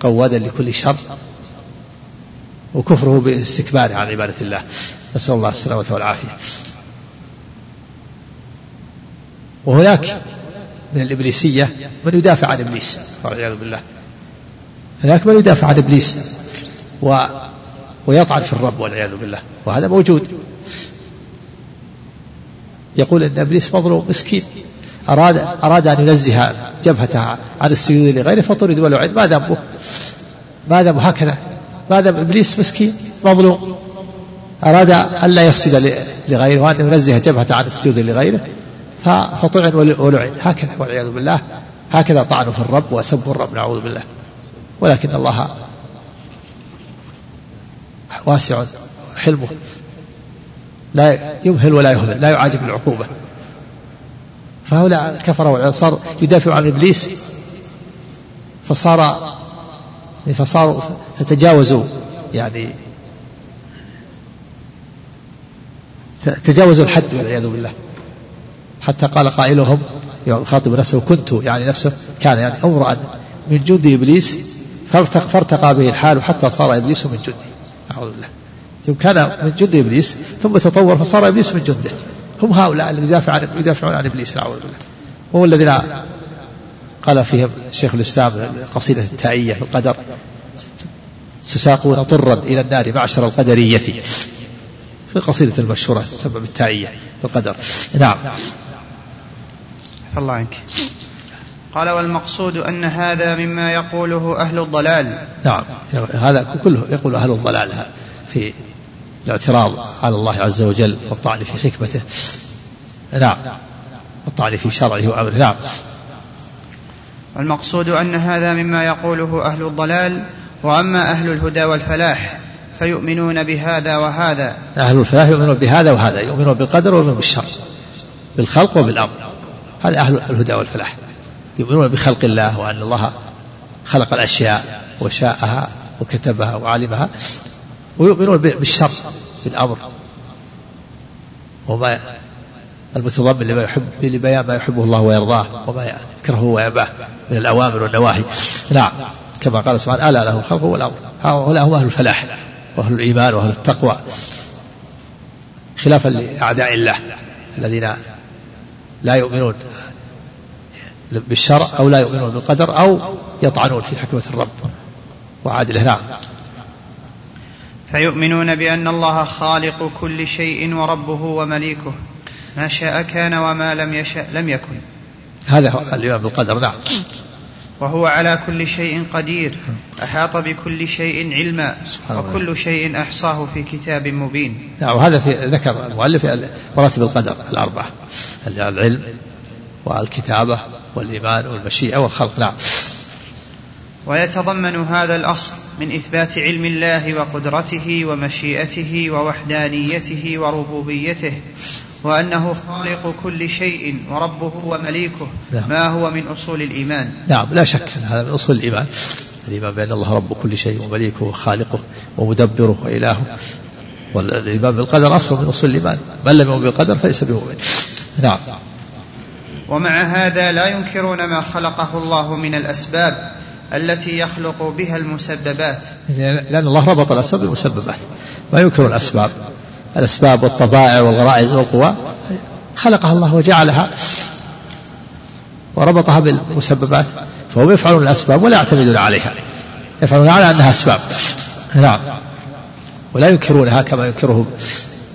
قوادا لكل شر وكفره باستكباره عن عبادة الله. نسأل الله السلامة والعافية. وهناك من الإبليسية من يدافع عن إبليس والعياذ بالله. هناك من يدافع عن إبليس و ويطعن في الرب والعياذ بالله. وهذا موجود. يقول إن إبليس مظلوم مسكين. اراد أراد أن ينزه جبهته عن السجود لغيره فطرد ولعن ما ذنبه ما ذنبه هكذا؟ ما ذنب إبليس مسكين مظلوم أراد أن لا يسجد لغيره وأن ينزه جبهته عن السجود لغيره فطعن ولعن. هكذا والعياذ بالله. هكذا طعنوا في الرب وسبوا الرب نعوذ بالله. ولكن الله واسع حلمه. لا يمهل ولا يهمل لا يعاجب العقوبة فهؤلاء الكفرة صار يدافع عن إبليس. فصار فصاروا فتجاوزوا يعني تجاوزوا الحد والعياذ بالله. حتى قال قائلهم يخاطب نفسه كنت يعني نفسه كان يعني أمرأ من جند إبليس فارتقى به الحال حتى صار إبليس من جندي. أعوذ بالله. كان من جند إبليس ثم تطور فصار إبليس من جنده. هم هؤلاء الذين يدافع عن يدافعون عن إبليس نعوذ بالله. وهم الذين قال فيهم شيخ الإسلام قصيدة التائية في القدر تساقون طرا إلى النار معشر القدرية. في القصيده المشهورة تسمى بالتائية في القدر. نعم. الله عنك. قال والمقصود أن هذا مما يقوله أهل الضلال. نعم. هذا كله يقول أهل الضلال. في الاعتراض على الله عز وجل والطعن في حكمته. نعم. والطعن في شرعه وأمره. نعم. المقصود أن هذا مما يقوله أهل الضلال وأما أهل الهدى والفلاح فيؤمنون بهذا وهذا. أهل الفلاح يؤمنون بهذا وهذا يؤمنون بالقدر ويؤمنون بالشر بالخلق وبالأمر. هذا أهل الهدى والفلاح. يؤمنون بخلق الله وأن الله خلق الأشياء وشاءها وكتبها وعلمها. ويؤمنون بالشر بالأمر. وما المتضمن لما يحب لبيان ما يحبه الله ويرضاه وما يكرهه ويأباه من الأوامر والنواهي. نعم. كما قال سبحانه ألا له الخلق والأمر هؤلاء هم أهل الفلاح وأهل الإيمان وأهل التقوى. خلافا لأعداء الله الذين لا يؤمنون بالشرع أو لا يؤمنون بالقدر أو يطعنون في حكمة الرب وعادله نعم. فيؤمنون بأن الله خالق كل شيء وربه ومليكه. ما شاء كان وما لم يشأ لم يكن. هذا هو الإيمان بالقدر نعم. وهو على كل شيء قدير. أحاط بكل شيء علما. وكل شيء أحصاه في كتاب مبين. نعم وهذا في ذكر المؤلف مراتب القدر الأربعة. العلم والكتابة والإيمان والمشيئة والخلق نعم. ويتضمن هذا الأصل من إثبات علم الله وقدرته ومشيئته ووحدانيته وربوبيته وأنه خالق كل شيء وربه ومليكه نعم. ما هو من أصول الإيمان. نعم لا شك هذا من أصول الإيمان. الإيمان بأن الله رب كل شيء ومليكه وخالقه ومدبره وإلهه. والإيمان بالقدر أصل من أصول الإيمان. من لم يؤمن بالقدر فليس بمؤمن. نعم. ومع هذا لا ينكرون ما خلقه الله من الأسباب التي يخلق بها المسببات. لأن الله ربط الأسباب بالمسببات ما ينكر الأسباب. الأسباب والطبائع والغرائز والقوى خلقها الله وجعلها وربطها بالمسببات فهم يفعلون الأسباب ولا يعتمدون عليها. يفعلون على أنها أسباب. نعم. ولا ينكرونها كما ينكره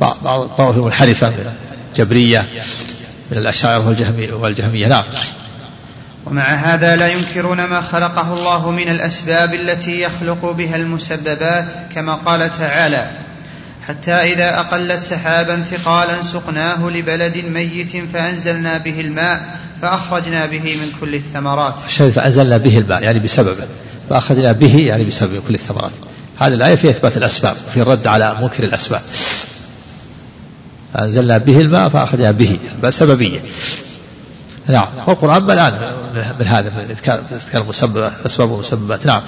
بعض الطوائف المنحرفة من الجبرية من الأشاعرة والجهمية, نعم. ومع هذا لا ينكرون ما خلقه الله من الأسباب التي يخلق بها المسببات كما قال تعالى حتى إذا أقلت سحابا ثقالا سقناه لبلد ميت فأنزلنا به الماء فأخرجنا به من كل الثمرات. الشيء فأنزلنا به الماء يعني بسببه فأخرجنا به يعني بسبب كل الثمرات. هذه الآية في إثبات الأسباب في الرد على منكر الأسباب. فأنزلنا به الماء فأخرجنا به سببية نعم والقرآن ملآن من هذا من إذكار المسببات أسباب المسببات. نعم.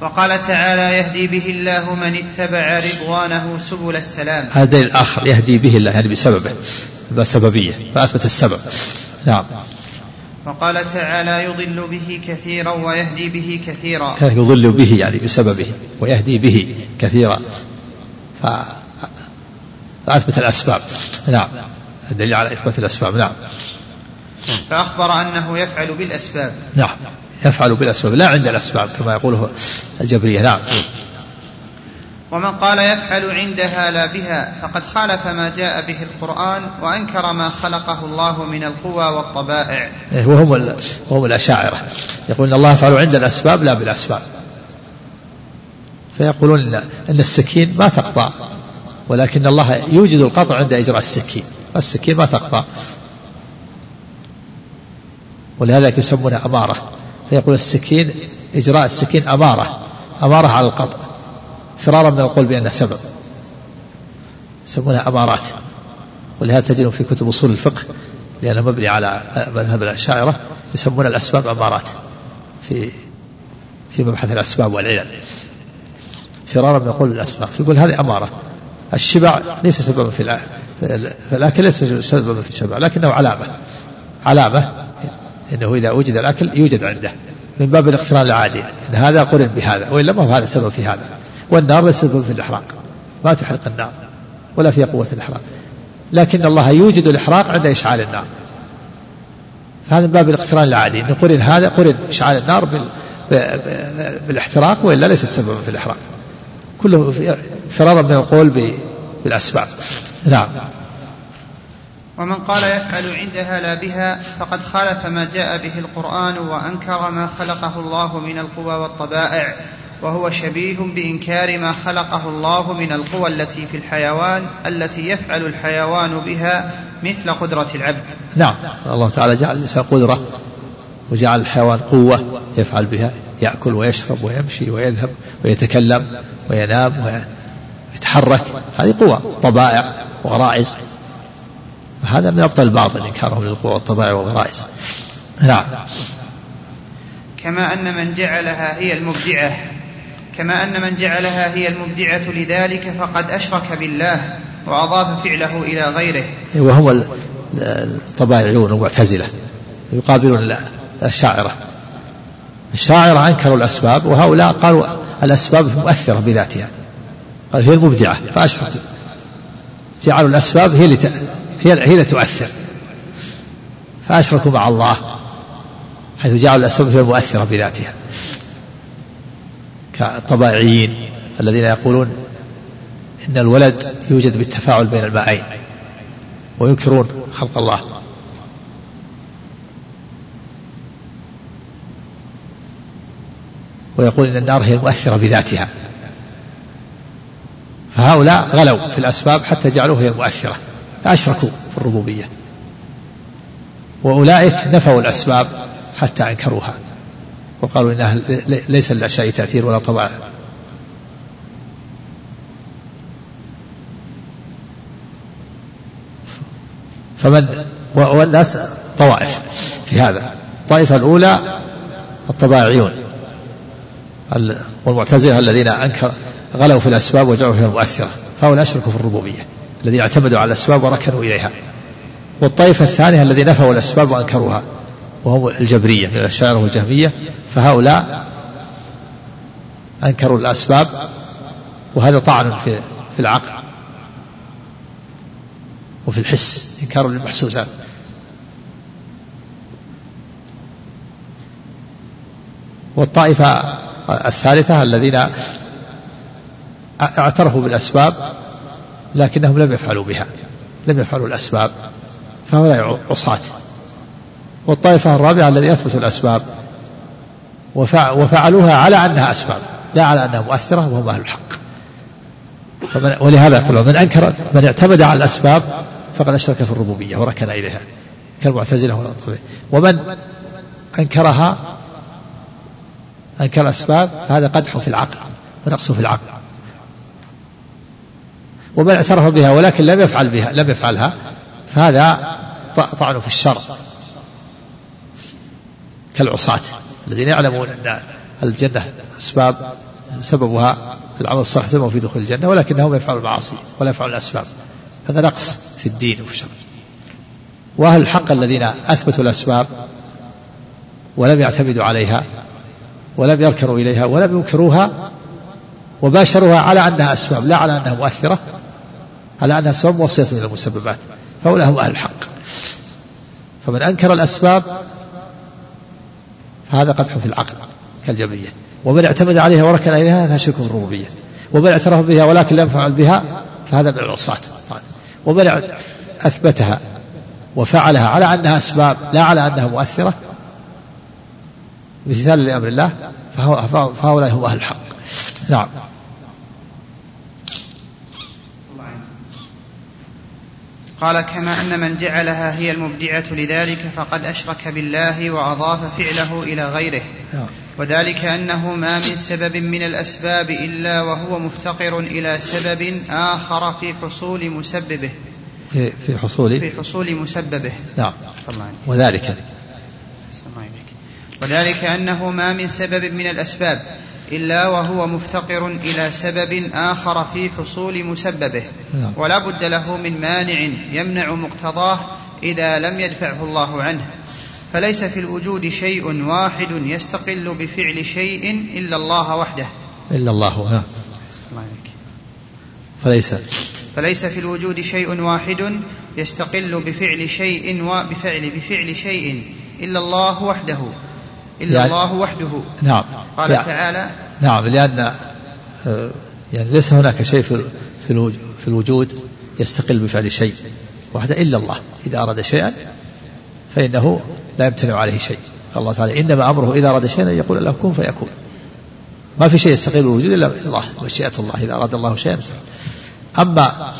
وقال تعالى يهدي به الله من اتبع رضوانه سبل السلام. هذا دليل آخر يهدي به الله يعني بسببه بسببية فأثبت السبب. نعم. وقال تعالى يضل به كثيرا ويهدي به كثيرا. يضل به يعني بسببه ويهدي به كثيرا. فأثبت الأسباب. نعم. الدليل على إثبات الأسباب. نعم. فأخبر أنه يفعل بالأسباب. نعم. يفعل بالأسباب. لا عند الأسباب كما يقوله الجبرية. نعم. ومن قال يفعل عندها لا بها فقد خالف ما جاء به القرآن وأنكر ما خلقه الله من القوى والطبائع. إيه، وهم وهم الأشاعرة. يقولون الله يفعل عند الأسباب لا بالأسباب. فيقولون أن السكين ما تقطع ولكن الله يوجد القطع عند إجراء السكين. السكين ما تقطع. ولهذا يسمونها أمارة. فيقول السكين إجراء السكين أمارة. أمارة على القطع. فرارا من القول بأنها سبب. يسمونها أمارات. ولهذا تجد في كتب أصول الفقه لأنه مبني على مذهب الأشاعرة يسمون الأسباب أمارات. في في مبحث الأسباب والعلل. فرارا من القول بالأسباب يقول هذه أمارة. الشبع ليس سببا في الأكل ليس سببا في الشبع لكنه علامة. علامة إنه إذا وجد الأكل يوجد عنده من باب الاقتران العادي. إن هذا قرن بهذا والا ما هو هذا سبب في هذا. والنار ليس سبب في الإحراق. ما تحرق النار ولا فيها قوة الإحراق. لكن الله يوجد الإحراق عند إشعال النار. فهذا من باب الاقتران العادي. إن قرن هذا قرن إشعال النار بال... بالإحتراق وإلا ليست سببا في الإحراق. كله فرارا من القول بالأسباب. نعم. ومن قال يفعل عندها لا بها فقد خالف ما جاء به القرآن وأنكر ما خلقه الله من القوى والطبائع وهو شبيه بإنكار ما خلقه الله من القوى التي في الحيوان التي يفعل الحيوان بها مثل قدرة العبد. نعم. الله تعالى جعل الإنسان قدرة وجعل الحيوان قوة يفعل بها يأكل ويشرب ويمشي ويذهب ويتكلم وينام ويتحرك. هذه قوة طبائع وغرائز هذا من أبطل الباطل إنكارهم للقوى والطبائع والغرائز. نعم. كما أن من جعلها هي المبدعة. كما أن من جعلها هي المبدعة لذلك فقد أشرك بالله وأضاف فعله إلى غيره. وهم الطبائعيون المعتزلة. يقابلون الشاعرة. الشاعرة أنكروا الأسباب وهؤلاء قالوا الأسباب مؤثرة بذاتها. قال هي المبدعة فأشركوا. جعلوا الأسباب هي اللي هي هي تؤثر. فأشركوا مع الله حيث جعلوا الأسباب هي المؤثرة بذاتها كالطبائعيين الذين يقولون إن الولد يوجد بالتفاعل بين المائين وينكرون خلق الله. ويقول إن النار هي المؤثرة بذاتها فهؤلاء غلوا في الأسباب حتى جعلوها هي المؤثرة. فأشركوا في الربوبية. وأولئك نفوا الأسباب حتى أنكروها. وقالوا إنها ليس للأشياء تأثير ولا طبع. فمن والناس طوائف في هذا. الطائفة الأولى الطبائعيون. والمعتزلة الذين أنكر غلوا في الأسباب وجعلوا فيها مؤثرة. فهؤلاء أشركوا في الربوبية. الذين اعتمدوا على الأسباب وركنوا إليها. والطائفة الثانية الذين نفوا الأسباب وأنكروها وهم الجبرية من الأشاعرة والجهمية فهؤلاء أنكروا الأسباب وهذا طعن في في العقل وفي الحس إنكار للمحسوسات. والطائفة الثالثة الذين اعترفوا بالأسباب لكنهم لم يفعلوا بها لم يفعلوا الأسباب فهؤلاء عصاة. والطائفة الرابعة الذين أثبتوا الأسباب وفعلوها على أنها أسباب لا على أنها مؤثرة وهم أهل الحق. فمن ولهذا يقول من أنكر من اعتمد على الأسباب فقد أشرك في الربوبية وركن إليها كالمعتزلة ومن أنكرها أنكر الأسباب هذا قدح في العقل ونقص في العقل. ومن اعترف بها ولكن لم يفعل بها لم يفعلها فهذا طعن في الشرع كالعصاة الذين يعلمون أن الجنة أسباب سببها العمل الصالح سبب في دخول الجنة ولكنهم يفعلون المعاصي ولا يفعلون الأسباب. هذا نقص في الدين وفي الشرع وأهل الحق الذين أثبتوا الأسباب ولم يعتمدوا عليها ولم يركنوا إليها ولم ينكروها وباشروها على أنها أسباب لا على أنها مؤثرة على أنها أسباب موصلة إلى المسببات فأولئك هم أهل الحق فمن أنكر الأسباب فهذا قدح في العقل كالجبرية ومن اعتمد عليها وركن إليها هذا شرك في الربوبية. ومن اعترف بها ولكن لم يفعل بها فهذا من العصاة. ومن أثبتها وفعلها على أنها أسباب لا على أنها مؤثرة امتثالا لأمر الله فهؤلاء هم أهل الحق نعم. قال كما أن من جعلها هي المبدعة لذلك فقد أشرك بالله وأضاف فعله إلى غيره. وذلك أنه ما من سبب من الأسباب إلا وهو مفتقر إلى سبب آخر في حصول مسببه. في حصول في حصول مسببه. نعم وذلك. وذلك أنه ما من سبب من الأسباب. إلا وهو مفتقر إلى سبب آخر في حصول مسببه. نعم. ولا بد له من مانع يمنع مقتضاه إذا لم يدفعه الله عنه. فليس في الوجود شيء واحد يستقل بفعل شيء إلا الله وحده. إلا الله نعم. فليس. فليس في الوجود شيء واحد يستقل بفعل شيء وبفعل بفعل شيء إلا الله وحده. إلا يعني الله وحده. نعم. قال يعني تعالى نعم لأن آه، يعني ليس هناك شيء في في الوجود يستقل بفعل شيء وحده إلا الله. إذا أراد شيئا فإنه لا يمتنع عليه شيء. قال الله تعالى إنما أمره إذا أراد شيئا يقول له كن فيكون. ما في شيء يستقل بالوجود إلا الله مشيئة الله. إذا أراد الله شيئا أما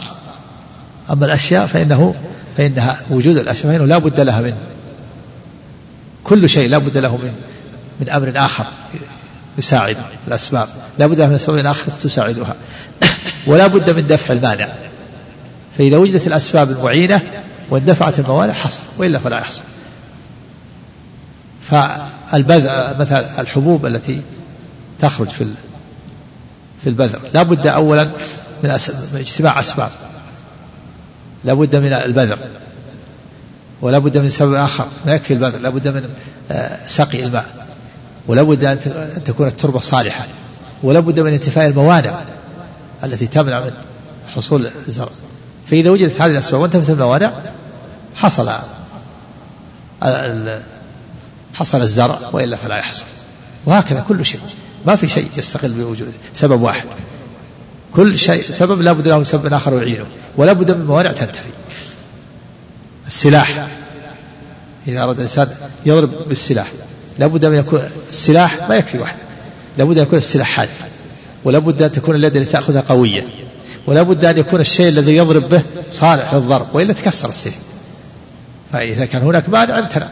أما الأشياء فإنه فإنها وجود الأشياء فإنه لا بد لها من كل شيء لا بد له من من أمر آخر يساعد الأسباب. لا بد من أسباب آخر تساعدها. ولا بد من دفع المانع. فإذا وجدت الأسباب المعينة واندفعت الموانع حصل. وإلا فلا يحصل. فالبذر مثلا الحبوب التي تخرج في في البذر لا بد أولا من, من اجتماع أسباب. لابد من البذر ولا بد من سبب آخر. ما يكفي البذر لا بد من آه، سقي الماء. ولا بد أن تكون التربة صالحة. ولا بد من انتفاء الموانع التي تمنع من حصول الزرع. فإذا وجدت هذه الأسباب وانتفت الموانع حصل حصل الزرع وإلا فلا يحصل. وهكذا كل شيء. ما في شيء يستقل بوجود سبب واحد. كل شيء سبب لا بد له من سبب آخر يعينه ولا بد من موانع تنتفي. السلاح. إذا أراد الإنسان يضرب بالسلاح لا بد أن يكون السلاح ما يكفي وحده لا بد أن يكون السلاح حاد ولا بد أن تكون اليد التي تأخذها قوية ولا بد أن يكون الشيء الذي يضرب به صالح للضرب وإلا تكسر السيف فإذا كان هناك مانع امتنع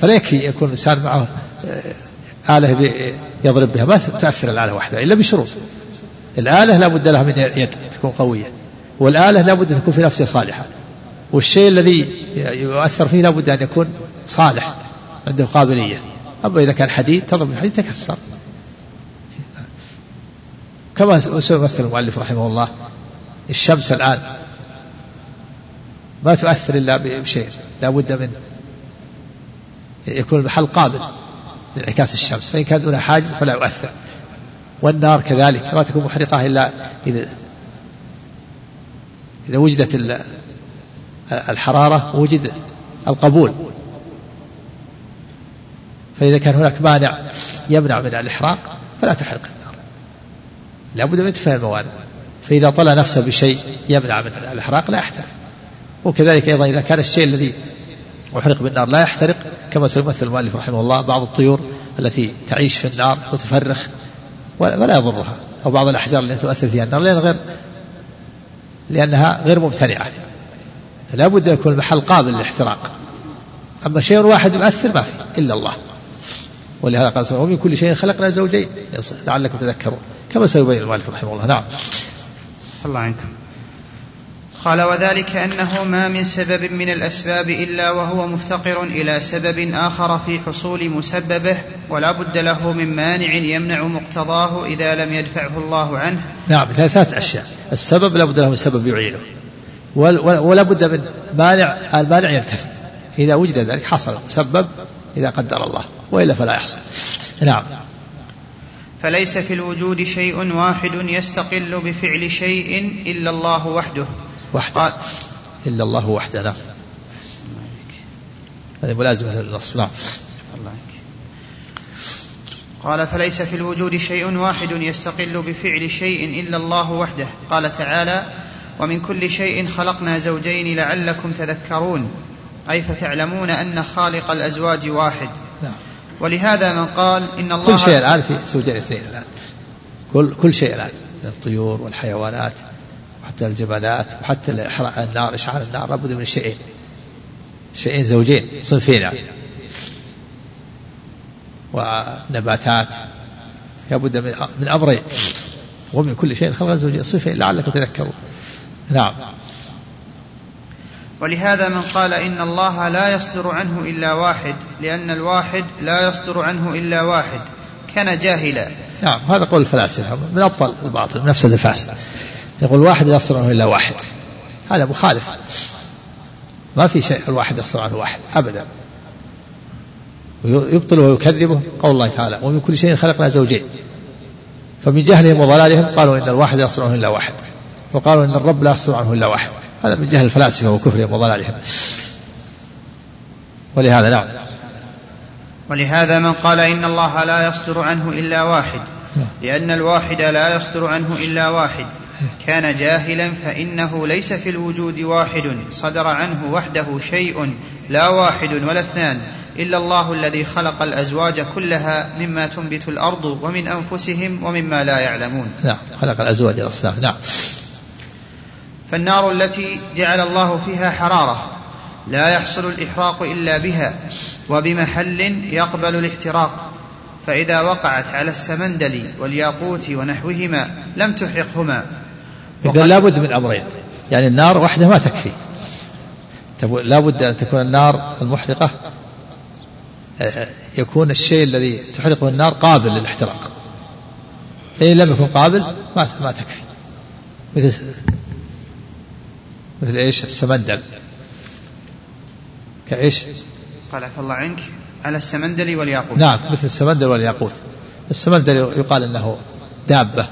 فلا يكفي يكون الإنسان معه آه، آلة يضرب بها ما تأثر الآلة وحدها إلا بشروط. الآلة لا بد لها من يد تكون قوية. والآلة لا بد تكون في نفسها صالحة. والشيء الذي يؤثر فيه لا بد أن يكون صالح عنده قابلية. أما إذا كان حديد تضرب الحديد تكسر. كما سيمثل المؤلف رحمه الله الشمس الآن ما تؤثر إلا بشيء لا بد من يكون المحل قابل لانعكاس الشمس. فإن كان دون حاجز فلا يؤثر. والنار كذلك ما تكون محرقة إلا إذا إذا وجدت الحرارة وجد القبول. فإذا كان هناك مانع يمنع من الإحراق فلا تحرق النار. لابد من انتفاء الموانع. فإذا طلع نفسه بشيء يمنع من الإحراق لا يحترق. وكذلك أيضا إذا كان الشيء الذي أحرق بالنار لا يحترق كما سيمثل المؤلف رحمه الله بعض الطيور التي تعيش في النار وتفرخ ولا يضرها أو بعض الأحجار التي تؤثر فيها النار لأن غير لأنها غير ممتنعة لا بد أن يكون المحل قابل للاحتراق. أما شيء واحد يؤثر ما فيه إلا الله. ولهذا قال سبحانه ومن كل شيء خلقنا زوجين. لعلكم تذكرون. كما سيبين المؤلف رحمه الله. نعم. الله عنكم. قال وذلك أنه ما من سبب من الأسباب إلا وهو مفتقر إلى سبب آخر في حصول مسببه ولا بد له من مانع يمنع مقتضاه إذا لم يدفعه الله عنه. نعم ثلاثة أشياء. السبب لا بد له من سبب يعينه. ولا بد من مانع المانع ينتفي إذا وجد ذلك حصل مسبب إذا قدر الله وإلا فلا يحصل. نعم. فليس في الوجود شيء واحد يستقل بفعل شيء إلا الله وحده. وحده. قال إلا الله وحده نعم هذه ملازمة للنص نعم. قال فليس في الوجود شيء واحد يستقل بفعل شيء إلا الله وحده. قال تعالى ومن كل شيء خلقنا زوجين لعلكم تذكرون. أي فتعلمون أن خالق الأزواج واحد. نعم. ولهذا من قال إن الله كل شيء الآن في زوجين اثنين الآن. كل كل شيء الآن. الطيور والحيوانات. حتى الجبلات وحتى النار إشعال النار لابد من شيئين. شيئين زوجين صنفين. ونباتات لابد من من أمرين. ومن كل شيء خلق زوجين صنفين لعلكم تذكرون نعم. ولهذا من قال إن الله لا يصدر عنه إلا واحد لأن الواحد لا يصدر عنه إلا واحد كان جاهلا. نعم هذا قول الفلاسفة من أبطل الباطل من أفسد الفاسد. يقول واحد لا يصدر عنه إلا واحد. هذا مخالف. ما في شيء الواحد يصدر عنه واحد أبدا. ويبطل ويكذبه قول الله تعالى ومن كل شيء خلقنا زوجين. فمن جهلهم وضلالهم قالوا إن الواحد لا يصدر عنه إلا واحد وقالوا إن الرب لا يصدر عنه إلا واحد. هذا من جهل الفلاسفة وكفرهم وضلالهم. ولهذا نعم. ولهذا من قال إن الله لا يصدر عنه إلا واحد نعم. لأن الواحد لا يصدر عنه إلا واحد. كان جاهلا فإنه ليس في الوجود واحد صدر عنه وحده شيء لا واحد ولا اثنان إلا الله الذي خلق الأزواج كلها مما تنبت الأرض ومن أنفسهم ومما لا يعلمون. نعم خلق الأزواج الاصناف نعم. فالنار التي جعل الله فيها حرارة لا يحصل الإحراق إلا بها وبمحل يقبل الاحتراق. فإذا وقعت على السمندل والياقوت ونحوهما لم تحرقهما. إذا لابد من أمرين. يعني النار وحدها ما تكفي. لابد أن تكون النار المحرقة. آه، يكون الشيء الذي تحرقه النار قابل للاحتراق. فإن لم يكن قابل ما ما تكفي. مثل مثل إيش؟ السمندل. كإيش؟ قال عفى الله عنك على السمندل والياقوت. نعم مثل السمندل والياقوت. السمندل يقال إنه دابة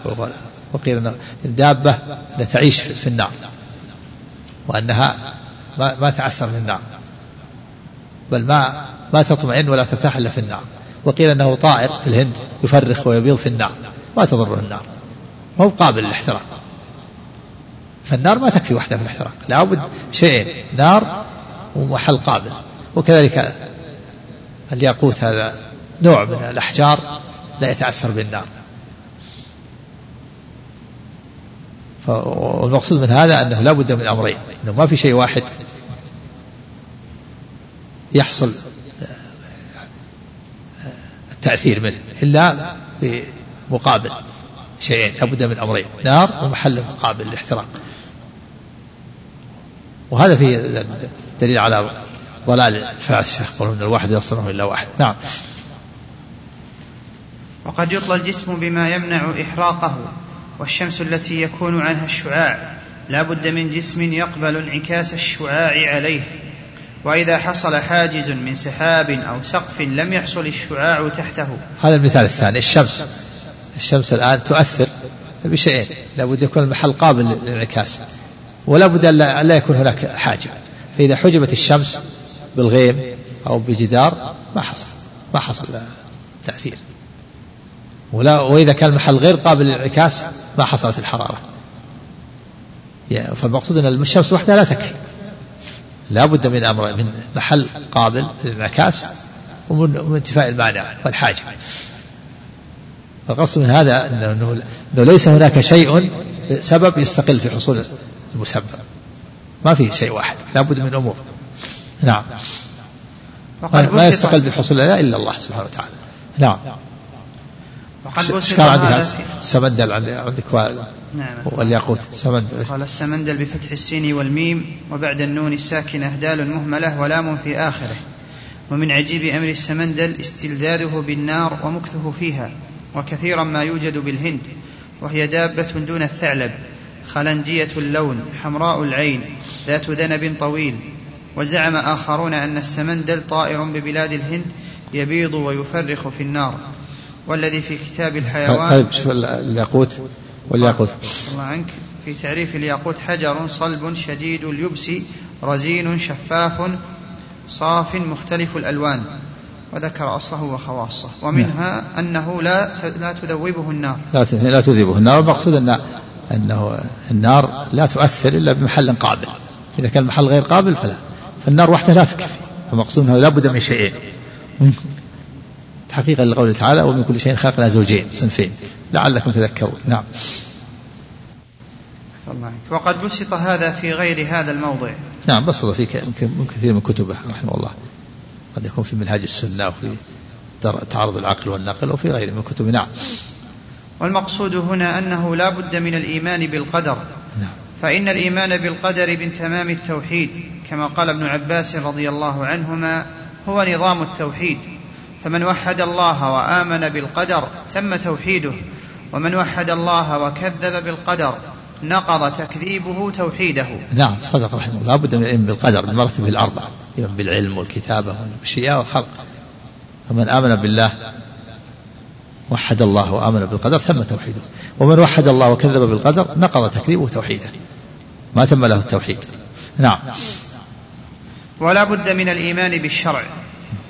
وقيل انه دابة تعيش في النار وأنها ما, ما تعسر في النار بل ما ما تطمئن ولا ترتاح الا في النار. وقيل إنه طائر في الهند يفرخ ويبيض في النار ما تضره النار ما هو قابل للاحتراق. فالنار ما تكفي وحدها في الاحتراق لابد شيئين نار ومحل قابل. وكذلك الياقوت هذا نوع من الأحجار لا يتأثر بالنار. والمقصود من هذا أنه لا بد من أمرين أنه ما في شيء واحد يحصل التأثير منه إلا بمقابل شيئين لابد من أمرين نار ومحل مقابل للاحتراق وهذا فيه دليل على ضلال الفلاسفة يقولون الواحد يصنعه إلا واحد. نعم. وقد يطلى الجسم بما يمنع إحراقه. والشمس التي يكون عنها الشعاع لا بد من جسم يقبل انعكاس الشعاع عليه. وإذا حصل حاجز من سحاب أو سقف لم يحصل الشعاع تحته. هذا المثال الثاني الشمس. الشمس الآن تؤثر بشيئين لا بد يكون المحل قابل للانعكاس ولا بد أن لا يكون هناك حاجب فإذا حجبت الشمس بالغيم أو بجدار ما حصل ما حصل تأثير. ولا وإذا كان المحل غير قابل للانعكاس ما حصلت الحرارة. فالمقصود أن الشمس وحدها لا تكفي. لا بد من أمر من محل قابل للانعكاس ومن انتفاء المانع والحاجة. فالقصد من هذا أنه, أنه ليس هناك شيء سبب يستقل في حصول المسبب. ما في شيء واحد. لا بد من أمور. نعم. ما يستقل بحصول الله إلا الله سبحانه وتعالى. نعم. بسط عندك السمندل عندك نعم. والياقوت. سمندل. قال السمندل بفتح السين والميم وبعد النون الساكنة دال مهملة ولام في آخره. ومن عجيب أمر السمندل استلذاذه بالنار ومكثه فيها وكثيرا ما يوجد بالهند وهي دابة دون الثعلب خلنجية اللون حمراء العين ذات ذنب طويل. وزعم آخرون أن السمندل طائر ببلاد الهند يبيض ويفرخ في النار. والذي في كتاب الحيوان طيب شوف الياقوت؟ والياقوت. الله عنك في تعريف الياقوت حجر صلب شديد اليبس رزين شفاف صاف مختلف الألوان. وذكر أصله وخواصه. ومنها أنه لا لا تذوبه النار. لا لا تذوبه النار. المقصود أن أنه النار لا تؤثر إلا بمحل قابل. إذا كان المحل غير قابل فلا. فالنار وحدها لا تكفي. المقصود أنه لا بد من شيئين تحقيقا لقوله تعالى ومن كل شيء خلقنا زوجين صنفين. لعلكم تذكرون. نعم. وقد بسط هذا في غير هذا الموضع. نعم بسط في كثير من كتبه رحمه الله. قد يكون في منهاج السنة وفي تعارض العقل والنقل وفي غيره من كتب نعم. والمقصود هنا أنه لا بد من الإيمان بالقدر. نعم. فإن الإيمان بالقدر من تمام التوحيد كما قال ابن عباس رضي الله عنهما هو نظام التوحيد. فمن وحد الله وآمن بالقدر تم توحيده ومن وحد الله وكذب بالقدر نقض تكذيبه توحيده. نعم صدق رحمه الله. لا بد من العلم بالقدر بمرتبه الأربعة. بالعلم والكتابة والمشيئة والخلق. فمن آمن بالله وحد الله وآمن بالقدر تم توحيده. ومن وحد الله وكذب بالقدر نقض تكذيبه توحيده. ما تم له التوحيد. نعم. ولا بد من الإيمان بالشرع.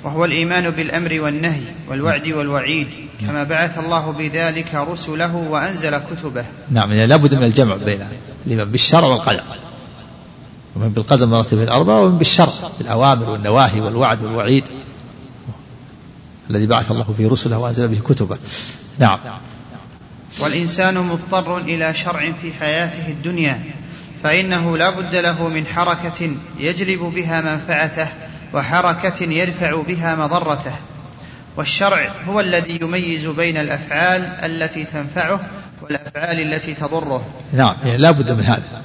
وهو الإيمان بالأمر والنهي والوعد والوعيد كما بعث الله بذلك رسله وأنزل كتبه. نعم يعني لا بد من الجمع بين الإيمان بالشرع والقدر. ومن بالقدر مراتب الأربعة ومن بالشرع بالأوامر والنواهي والوعد والوعيد الذي بعث الله به رسله وأنزل به كتبه. نعم. والإنسان مضطر إلى شرع في حياته الدنيا فإنه لا بد له من حركة يجلب بها منفعته وحركة يدفع بها مضرته والشرع هو الذي يميز بين الأفعال التي تنفعه والأفعال التي تضره. نعم يعني لا بد من هذا.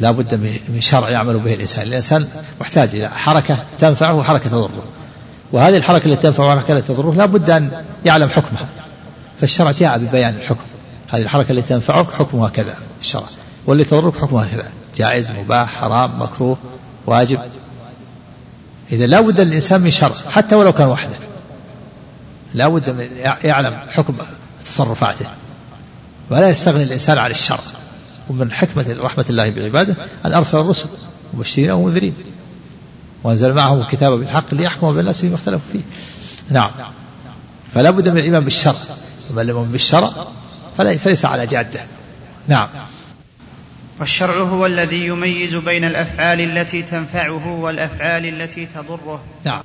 لا بد من شرع يعمل به الإنسان. الإنسان محتاج إلى حركة تنفعه وحركة تضره. وهذه الحركة التي تنفع والحركة التي تضره لا بد أن يعلم حكمها. فالشرع جاء ببيان الحكم. هذه الحركة التي تنفعك حكمها كذا الشرع. واللي تضرك حكمها كذا. جائز مباح حرام مكروه واجب. إذا لا بد الإنسان من شر حتى ولو كان وحده. لا بد من يعلم حكم تصرفاته. ولا يستغني الإنسان عن الشر. ومن حكمة رحمة الله بعباده أن أرسل الرسل مبشرين ومنذرين. وأنزل معهم الكتاب بالحق ليحكم بين الناس فيما اختلفوا فيه. نعم. فلا بد من الإيمان بالشر. ومن لم بالشرع فليس على جادة. نعم. والشرع هو الذي يميز بين الأفعال التي تنفعه والأفعال التي تضره. نعم.